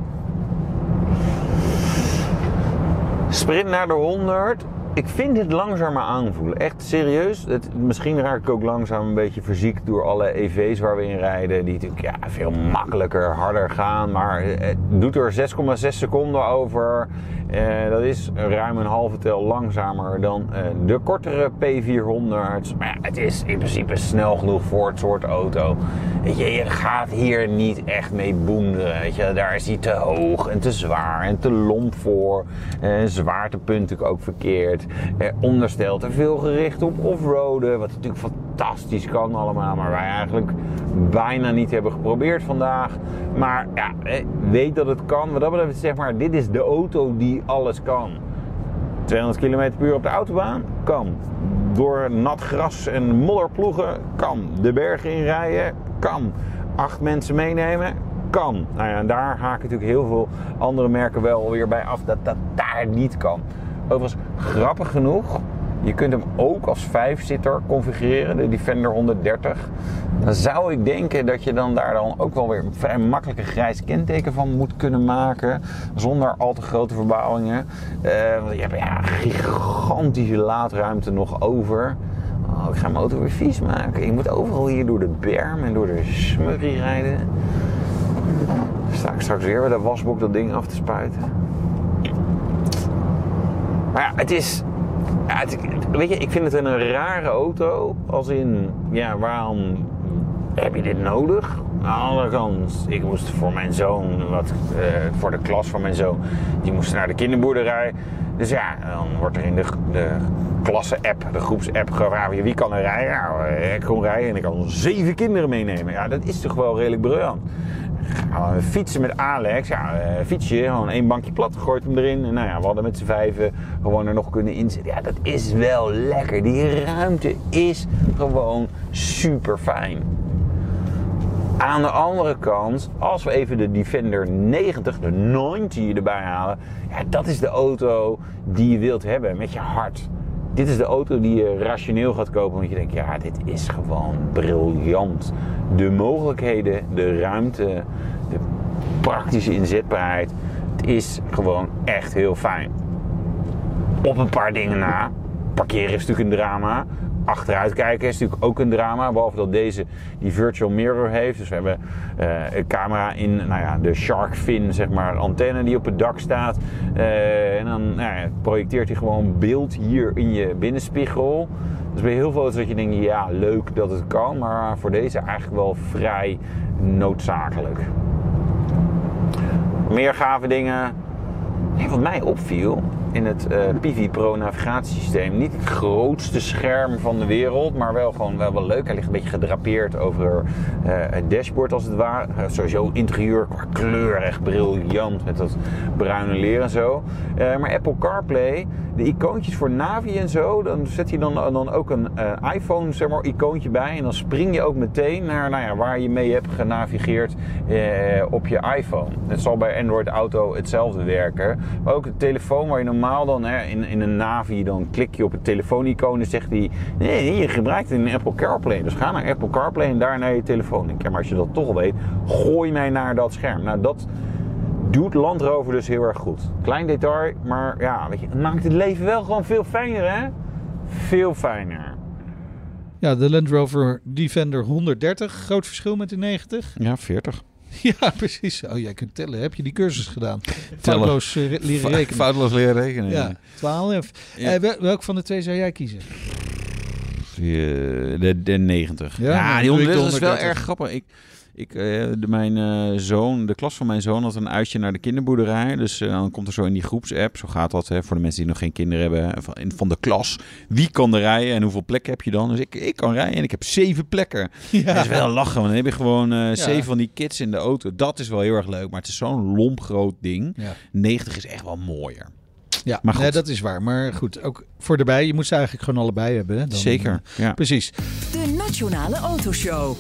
Sprint naar de 100. Ik vind het langzamer aanvoelen. Echt serieus. Het, misschien raak ik ook langzaam een beetje verziekt door alle EV's waar we in rijden. Die natuurlijk ja, veel makkelijker, harder gaan. Maar het doet er 6,6 seconden over. Uh, dat is ruim een halve tel langzamer dan uh, de kortere P400. Maar ja, het is in principe snel genoeg voor het soort auto. Weet je, je gaat hier niet echt mee boenderen. Weet je, daar is hij te hoog en te zwaar en te lomp voor. Uh, zwaartepunt ook verkeerd. onderstel te veel gericht op offroaden. Wat natuurlijk fantastisch kan allemaal. Maar wij eigenlijk bijna niet hebben geprobeerd vandaag. Maar ja, weet dat het kan. Wat dat betreft zeg maar, dit is de auto die alles kan. 200 km per uur op de autobaan? Kan. Door nat gras en modder ploegen? Kan. De bergen inrijden? Kan. Acht mensen meenemen? Kan. Nou ja, en daar haken natuurlijk heel veel andere merken wel weer bij af dat dat daar niet kan. Overigens, grappig genoeg, je kunt hem ook als vijfzitter configureren, de Defender 130. Dan zou ik denken dat je dan daar dan ook wel weer een vrij makkelijke grijs kenteken van moet kunnen maken. Zonder al te grote verbouwingen. Uh, je hebt ja, gigantische laadruimte nog over. Oh, ik ga mijn auto weer vies maken. Je moet overal hier door de berm en door de smurrie rijden. Sta ik straks weer bij de wasbok dat ding af te spuiten. Maar ja, het is, ja, weet je, ik vind het een rare auto. Als in, ja, waarom heb je dit nodig? Aan de andere kant, ik moest voor mijn zoon, wat, uh, voor de klas van mijn zoon, die moest naar de kinderboerderij. Dus ja, dan wordt er in de, de klasse-app, de groeps-app gevraagd wie kan er rijden. Nou, ik kon rijden en ik kan zeven kinderen meenemen. Ja, dat is toch wel redelijk briljant. Fietsen met Alex. Ja, uh, fietsje, gewoon één bankje plat, gooit hem erin. En nou ja, we hadden met z'n vijven gewoon er nog kunnen inzetten. Ja, dat is wel lekker. Die ruimte is gewoon super fijn. Aan de andere kant, als we even de Defender 90, de 90 erbij halen. Ja, dat is de auto die je wilt hebben met je hart. dit is de auto die je rationeel gaat kopen. Want je denkt, ja, dit is gewoon briljant. De mogelijkheden, de ruimte, de praktische inzetbaarheid. Het is gewoon echt heel fijn. Op een paar dingen na. Parkeren is natuurlijk een drama. Achteruit kijken is natuurlijk ook een drama. Behalve dat deze die virtual mirror heeft. Dus we hebben uh, een camera in nou ja, de shark fin, zeg maar, antenne die op het dak staat. Uh, en dan nou projecteert hij gewoon beeld hier in je binnenspiegel. Dus bij heel veel auto's dat je denkt, ja, leuk dat het kan. Maar voor deze eigenlijk wel vrij noodzakelijk. Meer gave dingen. Nee, wat mij opviel, in het uh, Pivi Pro navigatiesysteem. Niet het grootste scherm van de wereld, maar wel gewoon wel, wel leuk. Hij ligt een beetje gedrapeerd over uh, het dashboard als het ware. Uh, sowieso interieur qua kleur echt briljant met dat bruine leer en zo. maar Apple CarPlay, de icoontjes voor Navi en zo, dan zet hij dan, dan ook een iPhone zeg maar, icoontje bij. En dan spring je ook meteen naar nou ja, waar je mee hebt genavigeerd op je iPhone. Het zal bij Android Auto hetzelfde werken. Maar ook de telefoon waar je normaal normaal dan hè, in, in een Navi, dan klik je op het telefoonicoon en zegt hij... Nee, je gebruikt een Apple CarPlay. Dus ga naar Apple CarPlay en daar naar je telefoon. Ik, maar als je dat toch al weet, gooi mij naar dat scherm. Nou, dat doet Land Rover dus heel erg goed. Klein detail, maar ja, weet je, het maakt het leven wel gewoon veel fijner, hè? Veel fijner. Ja, de Land Rover Defender 130. Groot verschil met de 90? Ja, 40. Ja, precies. Oh, jij kunt tellen. Heb je die cursus gedaan? Foutloos uh, leren rekenen. Foutloos leren rekenen. Ja, 12. Ja. Uh, welk van de twee zou jij kiezen? De, de 90. Ja, ja die 130 is wel erg grappig. Ik, ik, uh, de, mijn uh, zoon, de klas van mijn zoon had een uitje naar de kinderboerderij. Dus uh, dan komt er zo in die groepsapp, zo gaat dat hè, voor de mensen die nog geen kinderen hebben, van, van de klas. Wie kan er rijden en hoeveel plekken heb je dan? Dus ik, ik kan rijden en ik heb zeven plekken. Ja. Dat is wel lachen, want dan heb je gewoon ja. zeven van die kids in de auto. Dat is wel heel erg leuk, maar het is zo'n lomp groot ding. Ja. 90 is echt wel mooier. Ja, maar nee, dat is waar. Maar goed, ook voor erbij. Je moet ze eigenlijk gewoon allebei hebben. Hè? Dan, Zeker, ja. Precies. De Nationale Autoshow.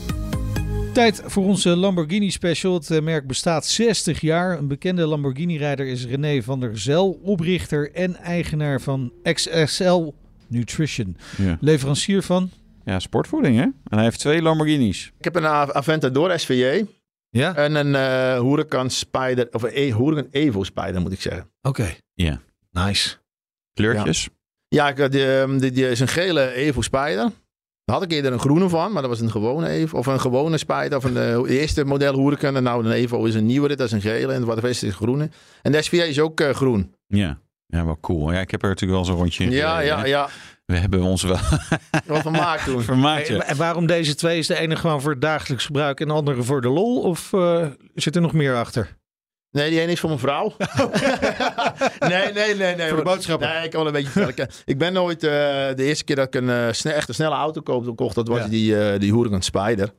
Tijd voor onze Lamborghini special. Het eh, merk bestaat 60 jaar. Een bekende Lamborghini-rijder is René van der Zel, oprichter en eigenaar van XSL Nutrition. Ja. Leverancier van? Ja, sportvoeding hè. En hij heeft twee Lamborghinis. Ik heb een Aventador SVJ. Ja? En een uh, Huracan Spider, of een e Huracan Evo Spider moet ik zeggen. Oké. Okay. Ja. Nice. Kleurtjes? Ja, ja die, die, die, is een gele Evo Spider. Daar had ik eerder een groene van, maar dat was een gewone Evo. Of een gewone Spider. Of een uh, eerste model Huracan. En nou, een Evo is een nieuwere. Dat is een gele. En wat de rest is groene. En de SVA is ook uh, groen. Ja. ja, wel cool. Ja, ik heb er natuurlijk wel zo'n rondje Ja, ja, ja. We hebben ons wel wat vermaakt toen. vermaakt, ja. En waarom deze twee? Is de ene gewoon voor het dagelijks gebruik en de andere voor de lol? Of uh, zit er nog meer achter? Nee, die ene is voor mijn vrouw. nee, nee, nee, nee. Voor de boodschappen. Nee, ik kan wel een beetje vertellen. ik ben nooit uh, de eerste keer dat ik een uh, sne echt een snelle auto kocht, dat was ja. die, uh, die Huracan Spider.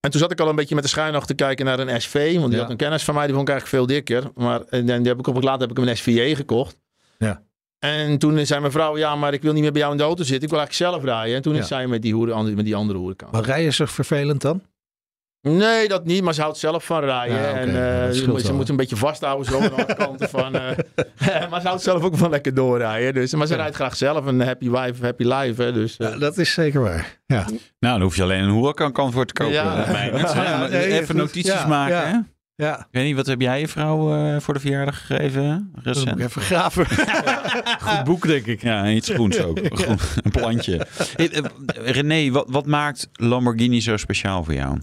En toen zat ik al een beetje met de schuin nog te kijken naar een SV. Want die ja. had een kennis van mij, die vond ik eigenlijk veel dikker. Maar en die heb ik op later heb ik een SVJ gekocht. Ja. En toen zei mijn vrouw, ja, maar ik wil niet meer bij jou in de auto zitten. Ik wil eigenlijk zelf rijden. En toen ja. is zij met die, hoeren, met die andere Huracan. Maar rijden ze vervelend dan? Nee, dat niet, maar ze houdt zelf van rijden. Ja, okay. En uh, ze, moet, ze moet een beetje vasthouden zo aan de kanten van. Uh, maar ze houdt zelf ook van lekker doorrijden. Dus, maar ze ja. rijdt graag zelf een happy wife, happy life. Hè, dus, uh. ja, dat is zeker waar. Ja. Nou, dan hoef je alleen een Huracan kan voor te kopen. Ja. Even notities maken. Hè? Ja. Ik weet niet, wat heb jij je vrouw uh, voor de verjaardag gegeven? Recent? Dat moet ik even graven. Goed boek, denk ik. Ja, iets groens ook. Groen, een plantje. René, wat, wat maakt Lamborghini zo speciaal voor jou?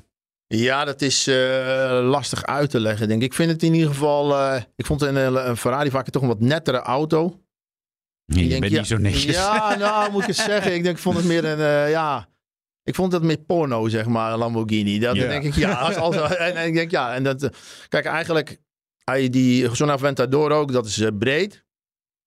Ja, dat is uh, lastig uit te leggen, denk ik. Ik vind het in ieder geval... Uh, ik vond een, een Ferrari vaak toch een wat nettere auto. Nee, je denk, bent ja, niet zo netjes. Ja, nou moet ik eens zeggen. Ik denk, ik vond het meer een... Uh, ja, ik vond het meer porno, zeg maar, Lamborghini. Dat ja. denk ik, ja. Als, als, en, en, ik denk, ja. En dat, kijk, eigenlijk... Hij, die, zo'n Aventador ook, dat is breed.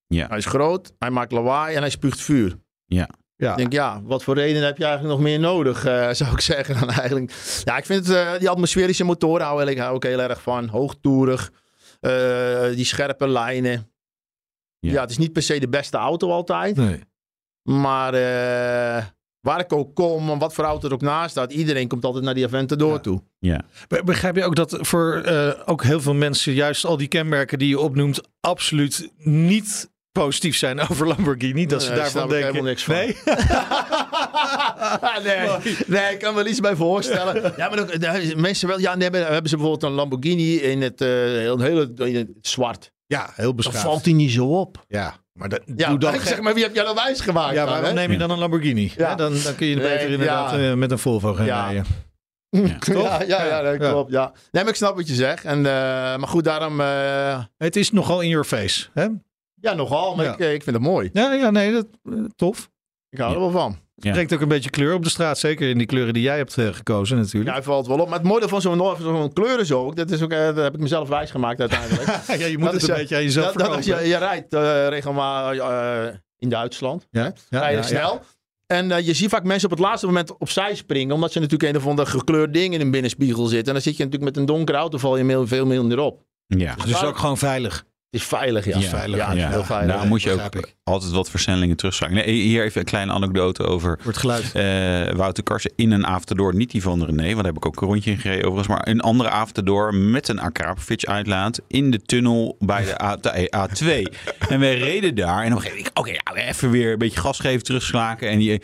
Ja. Hij is groot, hij maakt lawaai en hij spuugt vuur. Ja. Ja. Ik denk, ja, wat voor reden heb je eigenlijk nog meer nodig, uh, zou ik zeggen. Dan eigenlijk. Ja, ik vind het, uh, die atmosferische motoren hou ik ook heel erg van. Hoogtoerig, uh, die scherpe lijnen. Ja. ja. het is niet per se de beste auto altijd. Nee. Maar waar ik ook kom, wat voor auto er ook naast staat, iedereen komt altijd naar die Aventador ja. toe. Ja. Begrijp je ook dat voor ook heel veel mensen juist al die kenmerken die je opnoemt absoluut niet positief zijn over Lamborghini. Dat ze Nee, daarvan denken. helemaal niks van. Nee? Nee, nee, ik kan me iets bij voorstellen. Ja, maar ook, mensen wel. Ja, nee, hebben ze bijvoorbeeld een Lamborghini in het, eh, heel, hele, in het zwart. Ja, heel Dan beschaafd. valt hij niet zo op. Ja, maar dat, Ja, doe dan ik zeg maar, wie heb jij dan wijs gemaakt? Ja, dan, waarom neem je dan een Lamborghini? Ja. Dan, dan kun je er Nee, beter inderdaad ja. eh, met een Volvo gaan Ja. rijden. Ja, ja, ja, dat Ja. klopt. Ja. Nee, maar ik snap wat je zegt. En, eh, maar goed, daarom... eh, Het is nogal in your face. Hè? Ja, nogal, maar Ja. ik, eh, ik vind het mooi. Ja, ja, nee, dat, eh, tof. Ik hou er wel van. Ja. Brengt ook een beetje kleur op de straat. Zeker in die kleuren die jij hebt eh, gekozen Ja, natuurlijk. hij valt wel op. Maar het mooie van zo'n zo'n kleuren zo ook, dat, is ook, dat heb ik mezelf wijs gemaakt uiteindelijk. Ja, je moet Dat het is, een beetje aan jezelf dat, je, je rijdt eh, regelmatig eh, in Duitsland. ja, ja, rij je ja, snel. En eh, je ziet vaak mensen op het laatste moment opzij springen. Omdat ze natuurlijk een of ander gekleurd ding in een binnenspiegel zitten. En dan zit je natuurlijk met een donkere auto, val je veel, veel minder op. Ja. Ja. Dus het is ook gewoon veilig. Het is veilig, ja. Ja, veilig, Ja, ja. heel veilig. Daar moet je ook ik. altijd wat versnellingen terugzagen. Nee, hier even een kleine anekdote over het geluid. eh, Wouter Karsen in een avontuur. Niet die van René, want daar heb ik ook een rondje in gereden overigens. Maar een andere avontuur met een Akrapovic uitlaat in de tunnel bij de, A, de A2. en wij reden daar en op een gegeven moment, oké, nou, even weer een beetje gas geven, terugslaken. En je...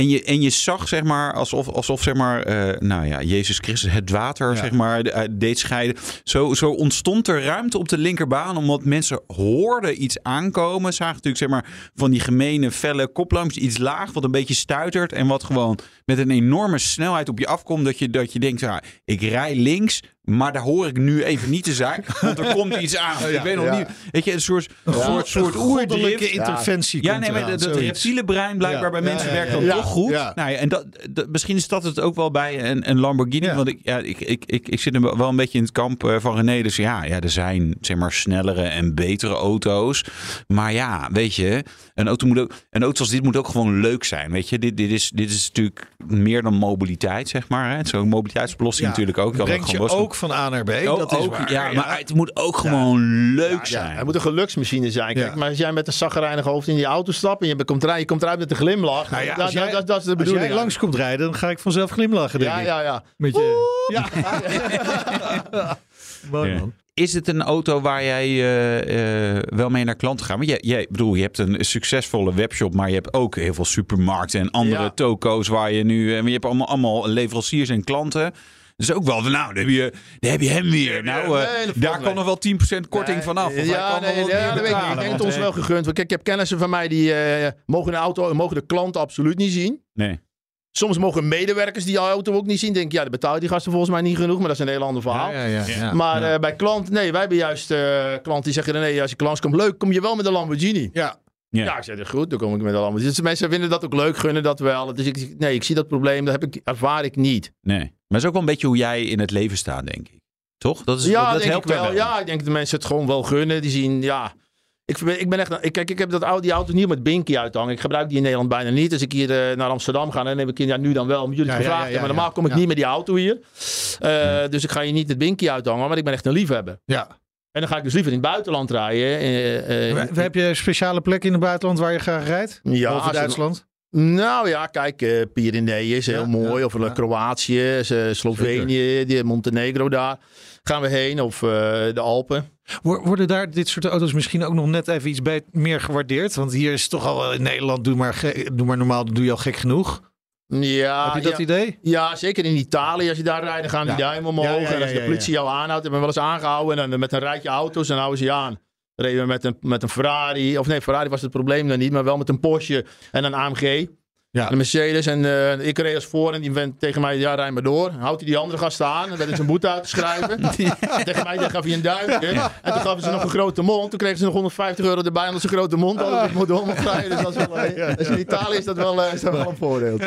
En je, en je zag, zeg maar, alsof, alsof zeg maar, eh, nou ja, Jezus Christus het water, Ja. zeg maar, eh, deed scheiden. Zo, zo ontstond er ruimte op de linkerbaan, omdat mensen hoorden iets aankomen. Zagen natuurlijk, zeg maar, van die gemene, felle koplampjes, iets laag, wat een beetje stuitert. En wat gewoon met een enorme snelheid op je afkomt, dat je, dat je denkt, ja, ik rij links, maar daar hoor ik nu even niet te zijn, want er komt iets aan. Ik weet nog Ja. niet, weet je, een soort, Ja. soort, soort oerdrift. interventie Ja, nee, maar dat, dat reptiele brein blijkbaar bij mensen werkt dan toch goed. Nou ja, en dat, dat, misschien is dat het ook wel bij een, een Lamborghini. Want ik, ja, ik, ik, ik, ik zit wel een beetje in het kamp eh, van René. Dus ja, ja, er zijn zeg maar snellere en betere auto's. Maar ja, weet je, een auto, moet ook, een auto als dit moet ook gewoon leuk zijn. Weet je, dit, dit, is, dit is natuurlijk meer dan mobiliteit, zeg maar. hè. Zo'n mobiliteitsoplossing natuurlijk ook. kan Brengt ook je gewoon ook van A naar B. ook, dat is waar. ja, maar het moet ook gewoon leuk Ja, zijn. het moet een geluksmachine zijn. Kijk, Ja. maar als jij met een zaggerijnig hoofd in die auto stapt en je komt eruit, je komt eruit met een glimlach. Nou ja, dat, als jij- dat, dat is de Als bedoeling. jij langs komt rijden, dan ga ik vanzelf glimlachen, denk ja, ik. ja, ja. Met je... Ja. Mooi Ja. man. Is het een auto waar jij eh, eh, wel mee naar klanten gaat? Want jij, jij bedoel, je hebt een succesvolle webshop, maar je hebt ook heel veel supermarkten en andere Ja. toko's waar je nu. eh, je hebt allemaal, allemaal leveranciers en klanten. Dus ook wel, nou, daar heb je, daar heb je hem weer. Nou, eh, Nee, dat daar kan nog wel 10% korting Nee, vanaf. Of Ja, kan nee, ja, dat weet ik Ik denk het ons wel gegund. Want kijk, ik heb kennissen van mij die eh, mogen de auto, mogen de klant absoluut niet zien. Nee. Soms mogen medewerkers die auto ook niet zien. Denk ik, ja, dan betaal je die gasten volgens mij niet genoeg. Maar dat is een heel ander verhaal. Ja, ja, ja, ja. Maar ja. eh, bij klant, nee, wij hebben juist eh klanten die zeggen: nee, als je klant komt, leuk, kom je wel met een Lamborghini. ja. Ja. Ja, ik zeg, goed, dan kom ik met Lamborghini. Dus mensen vinden dat ook leuk, gunnen dat wel. Dus ik, nee, ik zie dat probleem, dat heb ik, ervaar ik niet. nee. Maar het is ook wel een beetje hoe jij in het leven staat, denk ik. Toch? Dat is, ja, dat, dat denk helpt ik wel. Ja, ik denk dat mensen het gewoon wel gunnen. Die zien, ja. Ik, ben- ik ben echt, ik, kijk, ik heb dat oude, die auto niet met Binky uithangen. Ik gebruik die in Nederland bijna niet. Als ik hier eh, naar Amsterdam ga, dan neem ik ja, nu dan wel, omdat jullie Ja, gevraagd ja, hebben. ja, Maar normaal kom ik ja. niet met die auto hier. Eh, Dus ik ga hier niet het Binky uithangen, maar ik ben echt een liefhebber. ja. En dan ga ik dus liever in het buitenland rijden. eh, eh, Heb je speciale plek in het buitenland waar je graag rijdt? Ja, Duitsland? Nou ja, kijk, eh Pyreneeën is heel mooi. ja, of ja. Kroatië, Slovenië, die, Montenegro daar. Gaan we heen. Of de Alpen. Wo- Worden daar dit soort auto's misschien ook nog net even iets meer gewaardeerd? Want hier is toch al in Nederland, doe maar, doe maar normaal, doe je al gek genoeg. Ja, Heb je dat ja, idee? ja, zeker in Italië. Als je daar rijdt, dan gaan die Ja. duimen omhoog. Ja, en als de politie jou aanhoudt, hebben we wel eens aangehouden. En dan met een rijtje auto's, dan houden ze je aan. Dan reden we met een, met een Ferrari. Of nee, Ferrari was het probleem dan niet. Maar wel met een Porsche en een AMG. Ja. Een Mercedes. En eh, ik reed als voor en die vent tegen mij, ja, rij maar door. Houdt hij die andere gasten aan. En werd hij zijn boete uit te schrijven. en tegen mij dan gaf hij een duimpje. En toen gaven ze nog een grote mond. Toen kregen ze nog 150 euro erbij omdat ze een grote mond hadden. Dus ik moet rijden. Dus dat is wel, eh, dus in Italië is dat wel, eh, is dat wel een voordeel.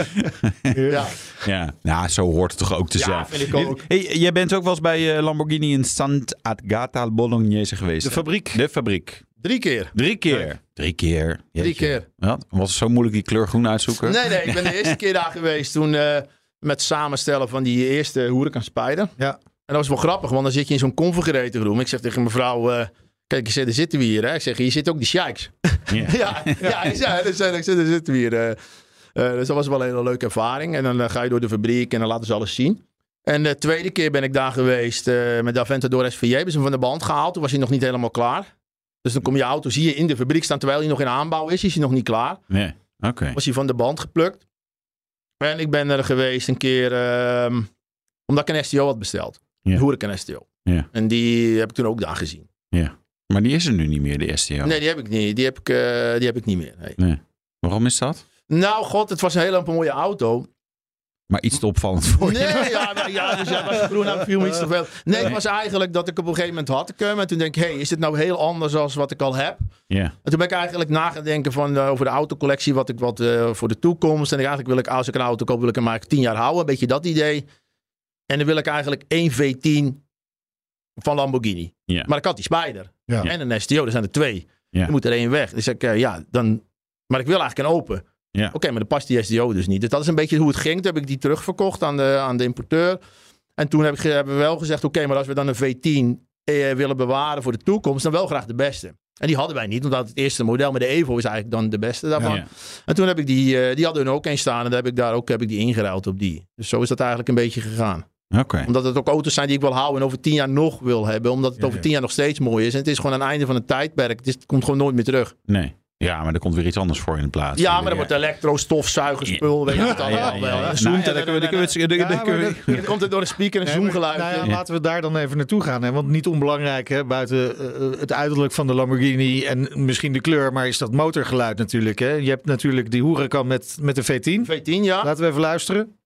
Ja. Ja, nou, zo hoort het toch ook te Ja, zijn. vind ik ook. Hey, jij bent ook wel eens bij eh, Lamborghini in Sant'Agata Bolognese geweest. De hè? fabriek. De fabriek. Drie keer. Drie keer. Drie keer. Drie keer. Wat? Was het zo moeilijk die kleur groen uitzoeken? Nee, nee, ik ben de eerste keer daar geweest toen eh, met samenstellen van die eerste Huracan Spider. Ja. En dat was wel grappig, want dan zit je in zo'n configurator room. Ik zeg tegen mevrouw, eh, kijk, ik zeg, daar zitten we hier. Hè? Ik zeg, hier zitten ook die sheiks. Ja. ja, ja, ik zei, ik zeg, daar zitten we hier. eh. Eh, dus dat was wel een hele leuke ervaring. En dan ga je door de fabriek en dan laten ze alles zien. En de tweede keer ben ik daar geweest eh, met de Aventador SVJ. Hebben ze hem van de band gehaald. Toen was hij nog niet helemaal klaar. Dus dan kom je auto, zie je in de fabriek staan terwijl hij nog in aanbouw is. Is hij nog niet klaar. Nee. Oké. Was hij van de band geplukt. En ik ben er geweest een keer, ehm, omdat ik een STO had besteld. Ja. Een STO. Ja. En die heb ik toen ook daar gezien. Maar die is er nu niet meer, de STO. Nee, die heb ik niet. Die heb ik, eh, die heb ik niet meer. Nee. Waarom is dat? Nou, god, het was een hele mooie auto. Maar iets te opvallend voor je. Nee, ja, nou, ja, dus ja, was groen aan viel me iets te veel. Nee, het was eigenlijk dat ik op een gegeven moment had ik hem. En toen denk ik, hé, hey, is dit nou heel anders dan wat ik al heb? Ja. En toen ben ik eigenlijk na gaan denken van, eh, over de autocollectie, wat ik wat eh, voor de toekomst. En eigenlijk wil ik, als ik een auto koop, wil ik hem eigenlijk tien jaar houden. Een beetje dat idee. En dan wil ik eigenlijk één V10 van Lamborghini. Ja. Maar ik had die Spider. Ja. En een STO, er zijn er twee. Ja. Er moet er één weg. Dus ik, eh, ja, dan... Maar ik wil eigenlijk een open. Ja. Oké, maar dan past die STO dus niet. Dus dat is een beetje hoe het ging. Toen heb ik die terugverkocht aan de, aan de importeur. En toen heb ik, hebben we wel gezegd, oké, maar als we dan een V10 eh, willen bewaren voor de toekomst, dan wel graag de beste. En die hadden wij niet, omdat het eerste model met de Evo is eigenlijk dan de beste daarvan. Ja. En toen heb ik die, eh, die hadden hun ook een staan en dan heb ik daar ook heb ik die ingeruild op die. Dus zo is dat eigenlijk een beetje gegaan. Oké. Omdat het ook auto's zijn die ik wil houden en over tien jaar nog wil hebben. Omdat het Ja, over tien jaar nog steeds mooi is. En het is gewoon aan het einde van een tijdperk. Het, is- het komt gewoon nooit meer terug. Nee. Ja, maar er komt weer iets anders voor in de plaats. Ja, maar dan wordt elektro, stofzuiger, spul. Weet je het allemaal ja, ja, wel. dan komt het door een speaker een zoomgeluid. nou ja, Laten we daar dan even naartoe gaan. Hè? Want niet onbelangrijk, hè? buiten eh, het uiterlijk van de Lamborghini en misschien de kleur, maar is dat motorgeluid natuurlijk. Hè? Je hebt natuurlijk die Huracan met, met de V10. V10, ja. Laten we even luisteren.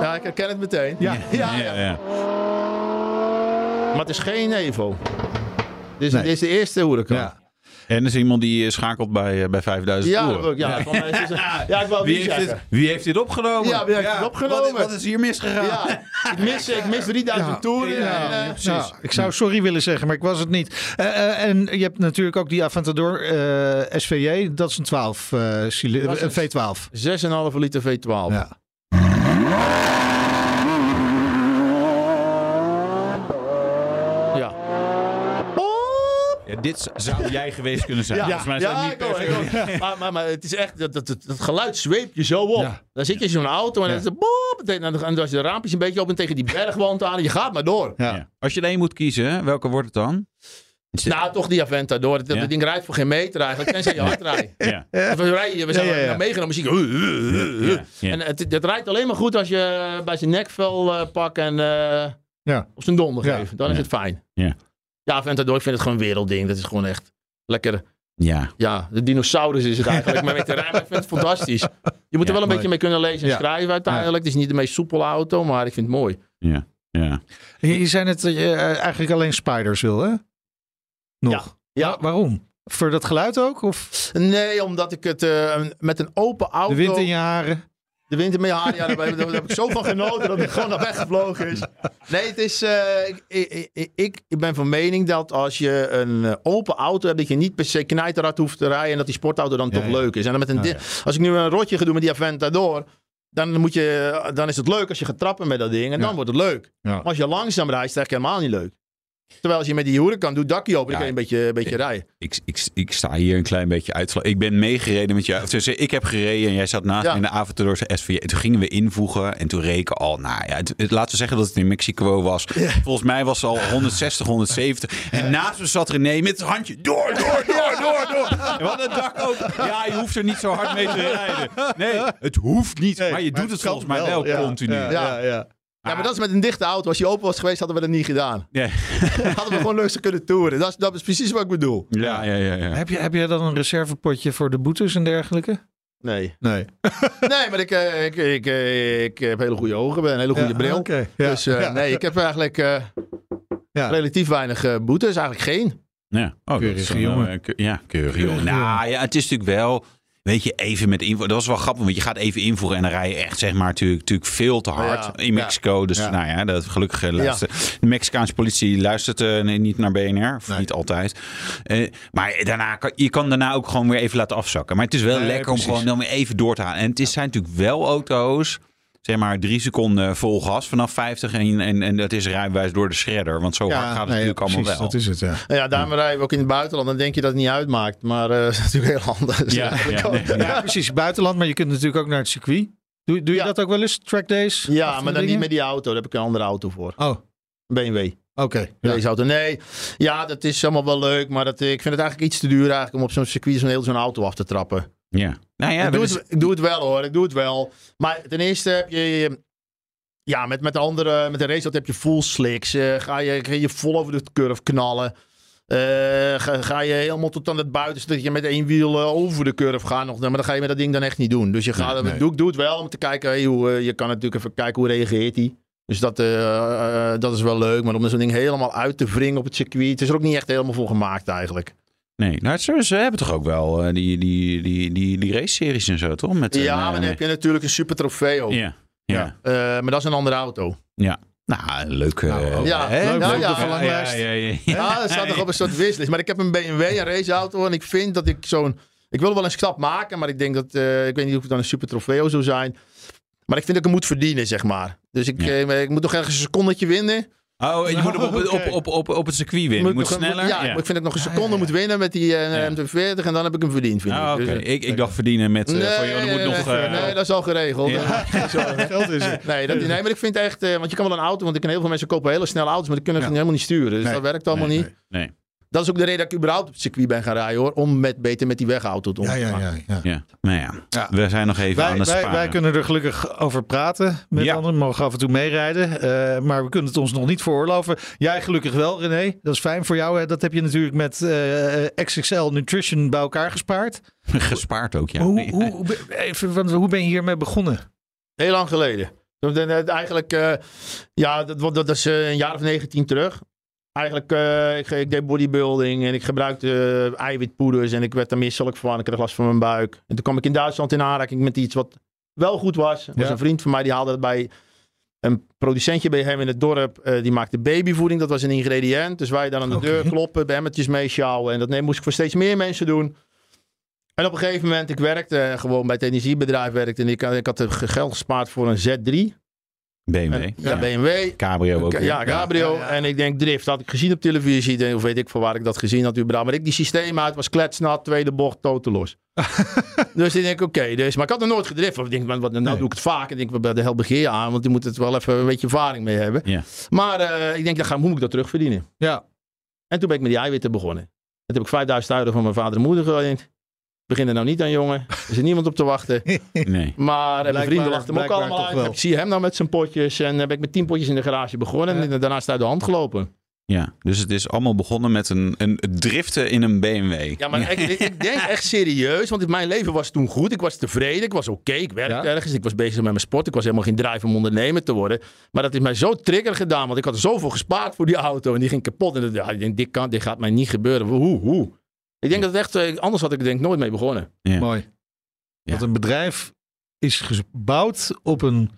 Ja, ik herken het meteen. Ja. ja, Ja, ja. ja. Maar het is geen Evo. Dit is, Nee. dit is de eerste Huracan. Ja. En er is iemand die eh, schakelt bij, eh, bij 5000 Ja, toeren. ja, ik wou Wie heeft, dit, zeggen. wie heeft dit opgenomen? Ja, wie heeft dit opgenomen? Wat, wat is hier misgegaan? Ja, ik mis, ik mis 3000 toeren. Ja, en, eh, ja, ik zou sorry willen zeggen, maar ik was het niet. Eh, eh, en je hebt natuurlijk ook die Aventador eh, SVJ. Dat is een 12 eh, cili- Dat is een een- V12. 6,5 liter V12. Ja. Ja. Ja, dit zou jij geweest kunnen zijn. Volgens mij niet per hoor. Maar, maar, maar het is echt, dat, dat, dat, dat geluid zweept je zo op. Ja. Dan zit je in zo'n auto en dan is het boop, en dan en dan is de raampjes een beetje open tegen die bergwand aan en je gaat maar door. Ja. Ja. Als je er één moet kiezen, welke wordt het dan? Nou, toch die Aventador. Dat, Ja. dat ding rijdt voor geen meter eigenlijk. Tenzij je hard rijdt. Ja. We, rijden, we zijn Ja, ja, ja. naar meegenomen. Zie je, Ja, ja. En het, het rijdt alleen maar goed als je bij zijn nekvel eh pakt en eh, Ja. op zijn donder Ja. geeft. Dan is Ja. het fijn. Ja. Ja, Aventador, ik vind het gewoon een wereldding. Dat is gewoon echt lekker. Ja. Ja, de dinosaurus is het eigenlijk. maar met de rijm, ik vind het fantastisch. Je moet er wel een mooi. beetje mee kunnen lezen en Ja. schrijven uiteindelijk. Het is niet de meest soepele auto, maar ik vind het mooi. Ja. Ja. Je, je zei net dat je eh, eigenlijk alleen spiders wil, hè? Nog. Ja. Wa- waarom? Voor dat geluid ook? Of Nee, omdat ik het eh, met een open auto... de wind in je haren? De haar, ja, daar, heb ik zo van genoten dat het gewoon naar weggevlogen is. Nee, het is. eh, ik, ik, ik, ben van mening dat als je een eh, open auto hebt, dat je niet per se knijterhard hoeft te rijden en dat die sportauto dan Ja, toch ja. leuk is. En dan met een ja. als ik nu een rotje ga doen met die Aventador, dan, moet je, dan is het leuk als je gaat trappen met dat ding en dan wordt het leuk. Maar als je langzaam rijdt, is het eigenlijk helemaal niet leuk. Terwijl als je met die Huracan doet, dakje open, dan Ja. kan je een beetje, een beetje rijden. Ik, ik, ik sta hier een klein beetje uit. Ik ben meegereden met jou. Dus ik heb gereden en jij zat naast Ja. me in de Aventador SVJ. Toen gingen we invoegen en toen reken al. Nou ja, het, het- laten we zeggen dat het in Mexico was. Volgens mij was het al 160, 170. En naast me zat René met het handje door, door, door, door, door. En wat het dak ook. Ja, je hoeft er niet zo hard mee te rijden. Nee, het hoeft niet. maar je doet het volgens mij wel, ja. continu. Ja, ja, ja. Maar dat is met een dichte auto. Als die open was geweest, hadden we dat niet gedaan. Ja, hadden we gewoon leuk kunnen toeren. Dat is, dat is precies wat ik bedoel. ja, ja. ja, ja. Heb, je, heb je dan een reservepotje voor de boetes en dergelijke? Nee. Nee. Nee, maar ik, eh, ik, ik, eh, ik heb hele goede ogen, ben een hele goede Ja, bril. oké. Ja. Dus eh, Ja. nee, ik heb eigenlijk eh, Ja. relatief weinig boetes. Eigenlijk geen. Ja, oh, Keurige jongen. ke- ja, keurige jongen. Nou ja, het is natuurlijk wel. Weet je, even met invoeren. Dat was wel grappig, want je gaat even invoeren en dan rij je echt, zeg maar, natuurlijk, natuurlijk veel te hard Ja, in Mexico. Dus Ja. nou ja, dat gelukkig luistert. De Mexicaanse politie luistert eh, niet naar BNR, of Nee. niet altijd. Eh, maar daarna kan, je kan daarna ook gewoon weer even laten afzakken. Maar het is wel Nee, lekker om gewoon dan weer even door te gaan. En het is, zijn natuurlijk wel auto's. Zeg maar drie seconden vol gas vanaf 50 en, en, en dat is rijbewijs door de shredder. Want zo hard gaat het nee, natuurlijk allemaal precies, wel. Dat is het, ja. Nou ja, daarom rijden we ook in het buitenland. Dan denk je dat het niet uitmaakt. Maar eh, dat is natuurlijk heel anders. Ja, ja, nee, Ja, precies. Buitenland, maar je kunt natuurlijk ook naar het circuit. Doe, doe je Ja. dat ook wel eens, track days? Ja, maar dan dingen? niet met die auto. Daar heb ik een andere auto voor. Oh, Een BMW. Oké, raceauto. Nee, ja, dat is allemaal wel leuk. Maar dat, ik vind het eigenlijk iets te duur eigenlijk om op zo'n circuit zo'n heel zo'n auto af te trappen. Ja. Nou ja, ik, doe dat het, ik doe het wel hoor, ik doe het wel. Maar ten eerste heb je... Ja, met, met de andere, met de raceauto heb je full slicks. Eh, ga, je, ga je vol over de curve knallen. Eh, ga, ga je helemaal tot aan het buiten, zodat je met één wiel eh, over de curve gaat. Nog, maar dan ga je met dat ding dan echt niet doen. Dus je gaat, Nee, nee. Doe, doe het wel om te kijken, hey, hoe, je kan natuurlijk even kijken hoe reageert hij. Dus dat, dat is wel leuk. Maar om zo'n ding helemaal uit te wringen op het circuit. Het is er ook niet echt helemaal voor gemaakt eigenlijk. Nee, nou, ze, ze hebben toch ook wel eh, die, die, die, die, die race-series en zo, toch? Met, eh, ja, maar dan heb je natuurlijk een super trofeo. Ja, ja. Eh, maar dat is een andere auto. Nou, leuk. eh, Nou, ja, hè? leuk, Leuk leuk, op de ja. verlanglijst. Ja, ja, ja, ja. Ja, dat staat nog op een soort wishlist. Maar ik heb een BMW, een raceauto. En ik vind dat ik zo'n... Ik wil wel een stap maken, maar ik denk dat... eh, ik weet niet of het dan een super trofeo zou zijn. Maar ik vind dat ik hem moet verdienen, zeg maar. Dus ik, Ja. eh, ik moet nog ergens een secondetje winnen. Oh, je moet hem op, het- op, op, op, op het circuit winnen. Je moet sneller. Ja, ik vind dat ik nog een seconde moet winnen met die eh, Ja. M240. En dan heb ik hem verdiend, vind Ah, ik. oké. Dus, eh, ik, ik dacht verdienen met... eh, nee, dat is al geregeld. Ja. Geld is er. Nee, dat, nee, maar ik vind echt... eh, want je kan wel een auto... Want ik ken heel veel mensen kopen hele snelle auto's... maar die kunnen Ja. helemaal niet sturen. Dus Nee. dat werkt allemaal Nee, niet. nee. Dat is ook de reden dat ik überhaupt op het circuit ben gaan rijden, hoor. Om met, beter met die wegauto te Ja, omgaan. ja, ja. ja. Ja, nou ja. Ja. We zijn nog even aan Wij, het wij, sparen. wij kunnen er gelukkig over praten met Ja. anderen. Mogen af en toe meerijden. eh, maar we kunnen het ons nog niet veroorloven. Jij gelukkig wel, René. Dat is fijn voor jou. Hè? Dat heb je natuurlijk met eh, XXL Nutrition bij elkaar gespaard. Gespaard ook, ja. Hoe, hoe, hoe, ben- even, want hoe ben je hiermee begonnen? Heel lang geleden. Eigenlijk, eh, ja, dat, dat, dat is eh, een jaar of 19 terug. Eigenlijk, eh, ik, ik deed bodybuilding en ik gebruikte eh, eiwitpoeders en ik werd er misselijk van. Ik kreeg last van mijn buik. En toen kwam ik in Duitsland in aanraking met iets wat wel goed was. Er was Ja. een vriend van mij, die haalde het bij een producentje bij hem in het dorp. eh, die maakte babyvoeding, dat was een ingrediënt. Dus wij dan aan de Oké. deur kloppen, bemmetjes meesjouwen. En dat nee, moest ik voor steeds meer mensen doen. En op een gegeven moment, ik werkte gewoon bij het energiebedrijf werkte. En ik, had- ik had geld gespaard voor een Z3. BMW. En- ja, BMW. Cabrio ook. Ja. Cabrio. Ja, ja. En ik denk drift. Had ik gezien op televisie. En Of weet ik voor waar ik dat gezien had überhaupt. Maar ik die systeem uit. Was kletsnat. Tweede bocht. Toten los. dus ik denk oké. dus, maar ik had nog nooit gedrift. Want ik denk, wat, nou Nee. doe ik het vaak. En ik denk, wat bij de hel begeer je aan. Want je moet het wel even een beetje ervaring mee hebben. Ja. Maar eh, ik denk, dan ga, hoe moet ik dat terugverdienen? Ja, En toen ben ik met die eiwitten begonnen. En toen heb ik 5000 euro van mijn vader en moeder geleend. Begin er nou niet aan, jongen. Er is er niemand op te wachten. Nee. Maar eh, mijn vrienden lachten hem ook allemaal uit. Ik zie hem nou met zijn potjes. En heb ik met tien potjes in de garage begonnen. En daarna is het uit de hand gelopen. Ja, dus het is allemaal begonnen met een, een driften in een BMW. Ja, maar ik, ik, denk echt serieus. Want in mijn leven was toen goed. Ik was tevreden. Ik was oké. ik werkte Ja. ergens. Ik was bezig met mijn sport. Ik was helemaal geen drive om ondernemer te worden. Maar dat is mij zo trigger gedaan. Want ik had er zoveel gespaard voor die auto. En die ging kapot. En dat- ja, ik denk, dit, kan, dit gaat mij niet gebeuren. Hoe, hoe? Ik denk dat het echt... eh, Anders had ik denk ik nooit mee begonnen. Ja. mooi. Ja. Dat een bedrijf is gebouwd op een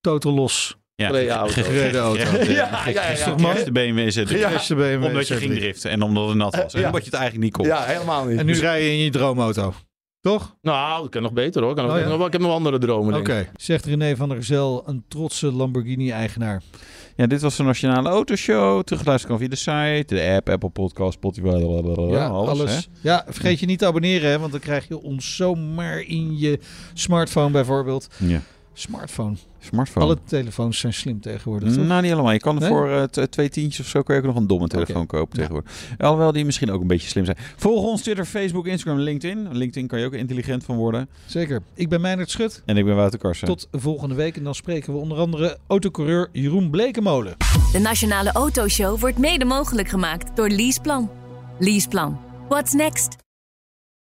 totaal los Ja, Gereden auto. gereden auto. Ja, ja, ja, mooi? De BMW Z3. Ja. Eerste BMW Omdat je Z3. ging driften en omdat het nat was. En Ja. omdat je het eigenlijk niet kon. Ja, helemaal niet. En nu rij je in je droomauto. Toch? nou, ik kan nog beter hoor. Ik, kan nog, Oh, ik heb nog andere dromen. Oké. Zegt René van der Zel, een trotse Lamborghini-eigenaar. Ja, dit was de Nationale Autoshow. Terugluisteren kan via de site, de app, Apple Podcast, Spotify, blablabla, alles. hè? Ja, vergeet je niet te abonneren, hè, want dan krijg je ons zomaar in je smartphone bijvoorbeeld. Ja. Smartphone. Smartphone. Alle telefoons zijn slim tegenwoordig. toch? Nou, niet allemaal. Je kan Nee? voor eh, twee tientjes of zo kan je ook nog een domme telefoon kopen tegenwoordig. Alhoewel die misschien ook een beetje slim zijn. Volg ons Twitter, Facebook, Instagram, LinkedIn. LinkedIn kan je ook intelligent van worden. Zeker. Ik ben Meijnerd Schut. En ik ben Wouter Karsen. Tot volgende week. En dan spreken we onder andere autocoureur Jeroen Blekemolen. De Nationale Autoshow wordt mede mogelijk gemaakt door Leaseplan. Leaseplan. What's next?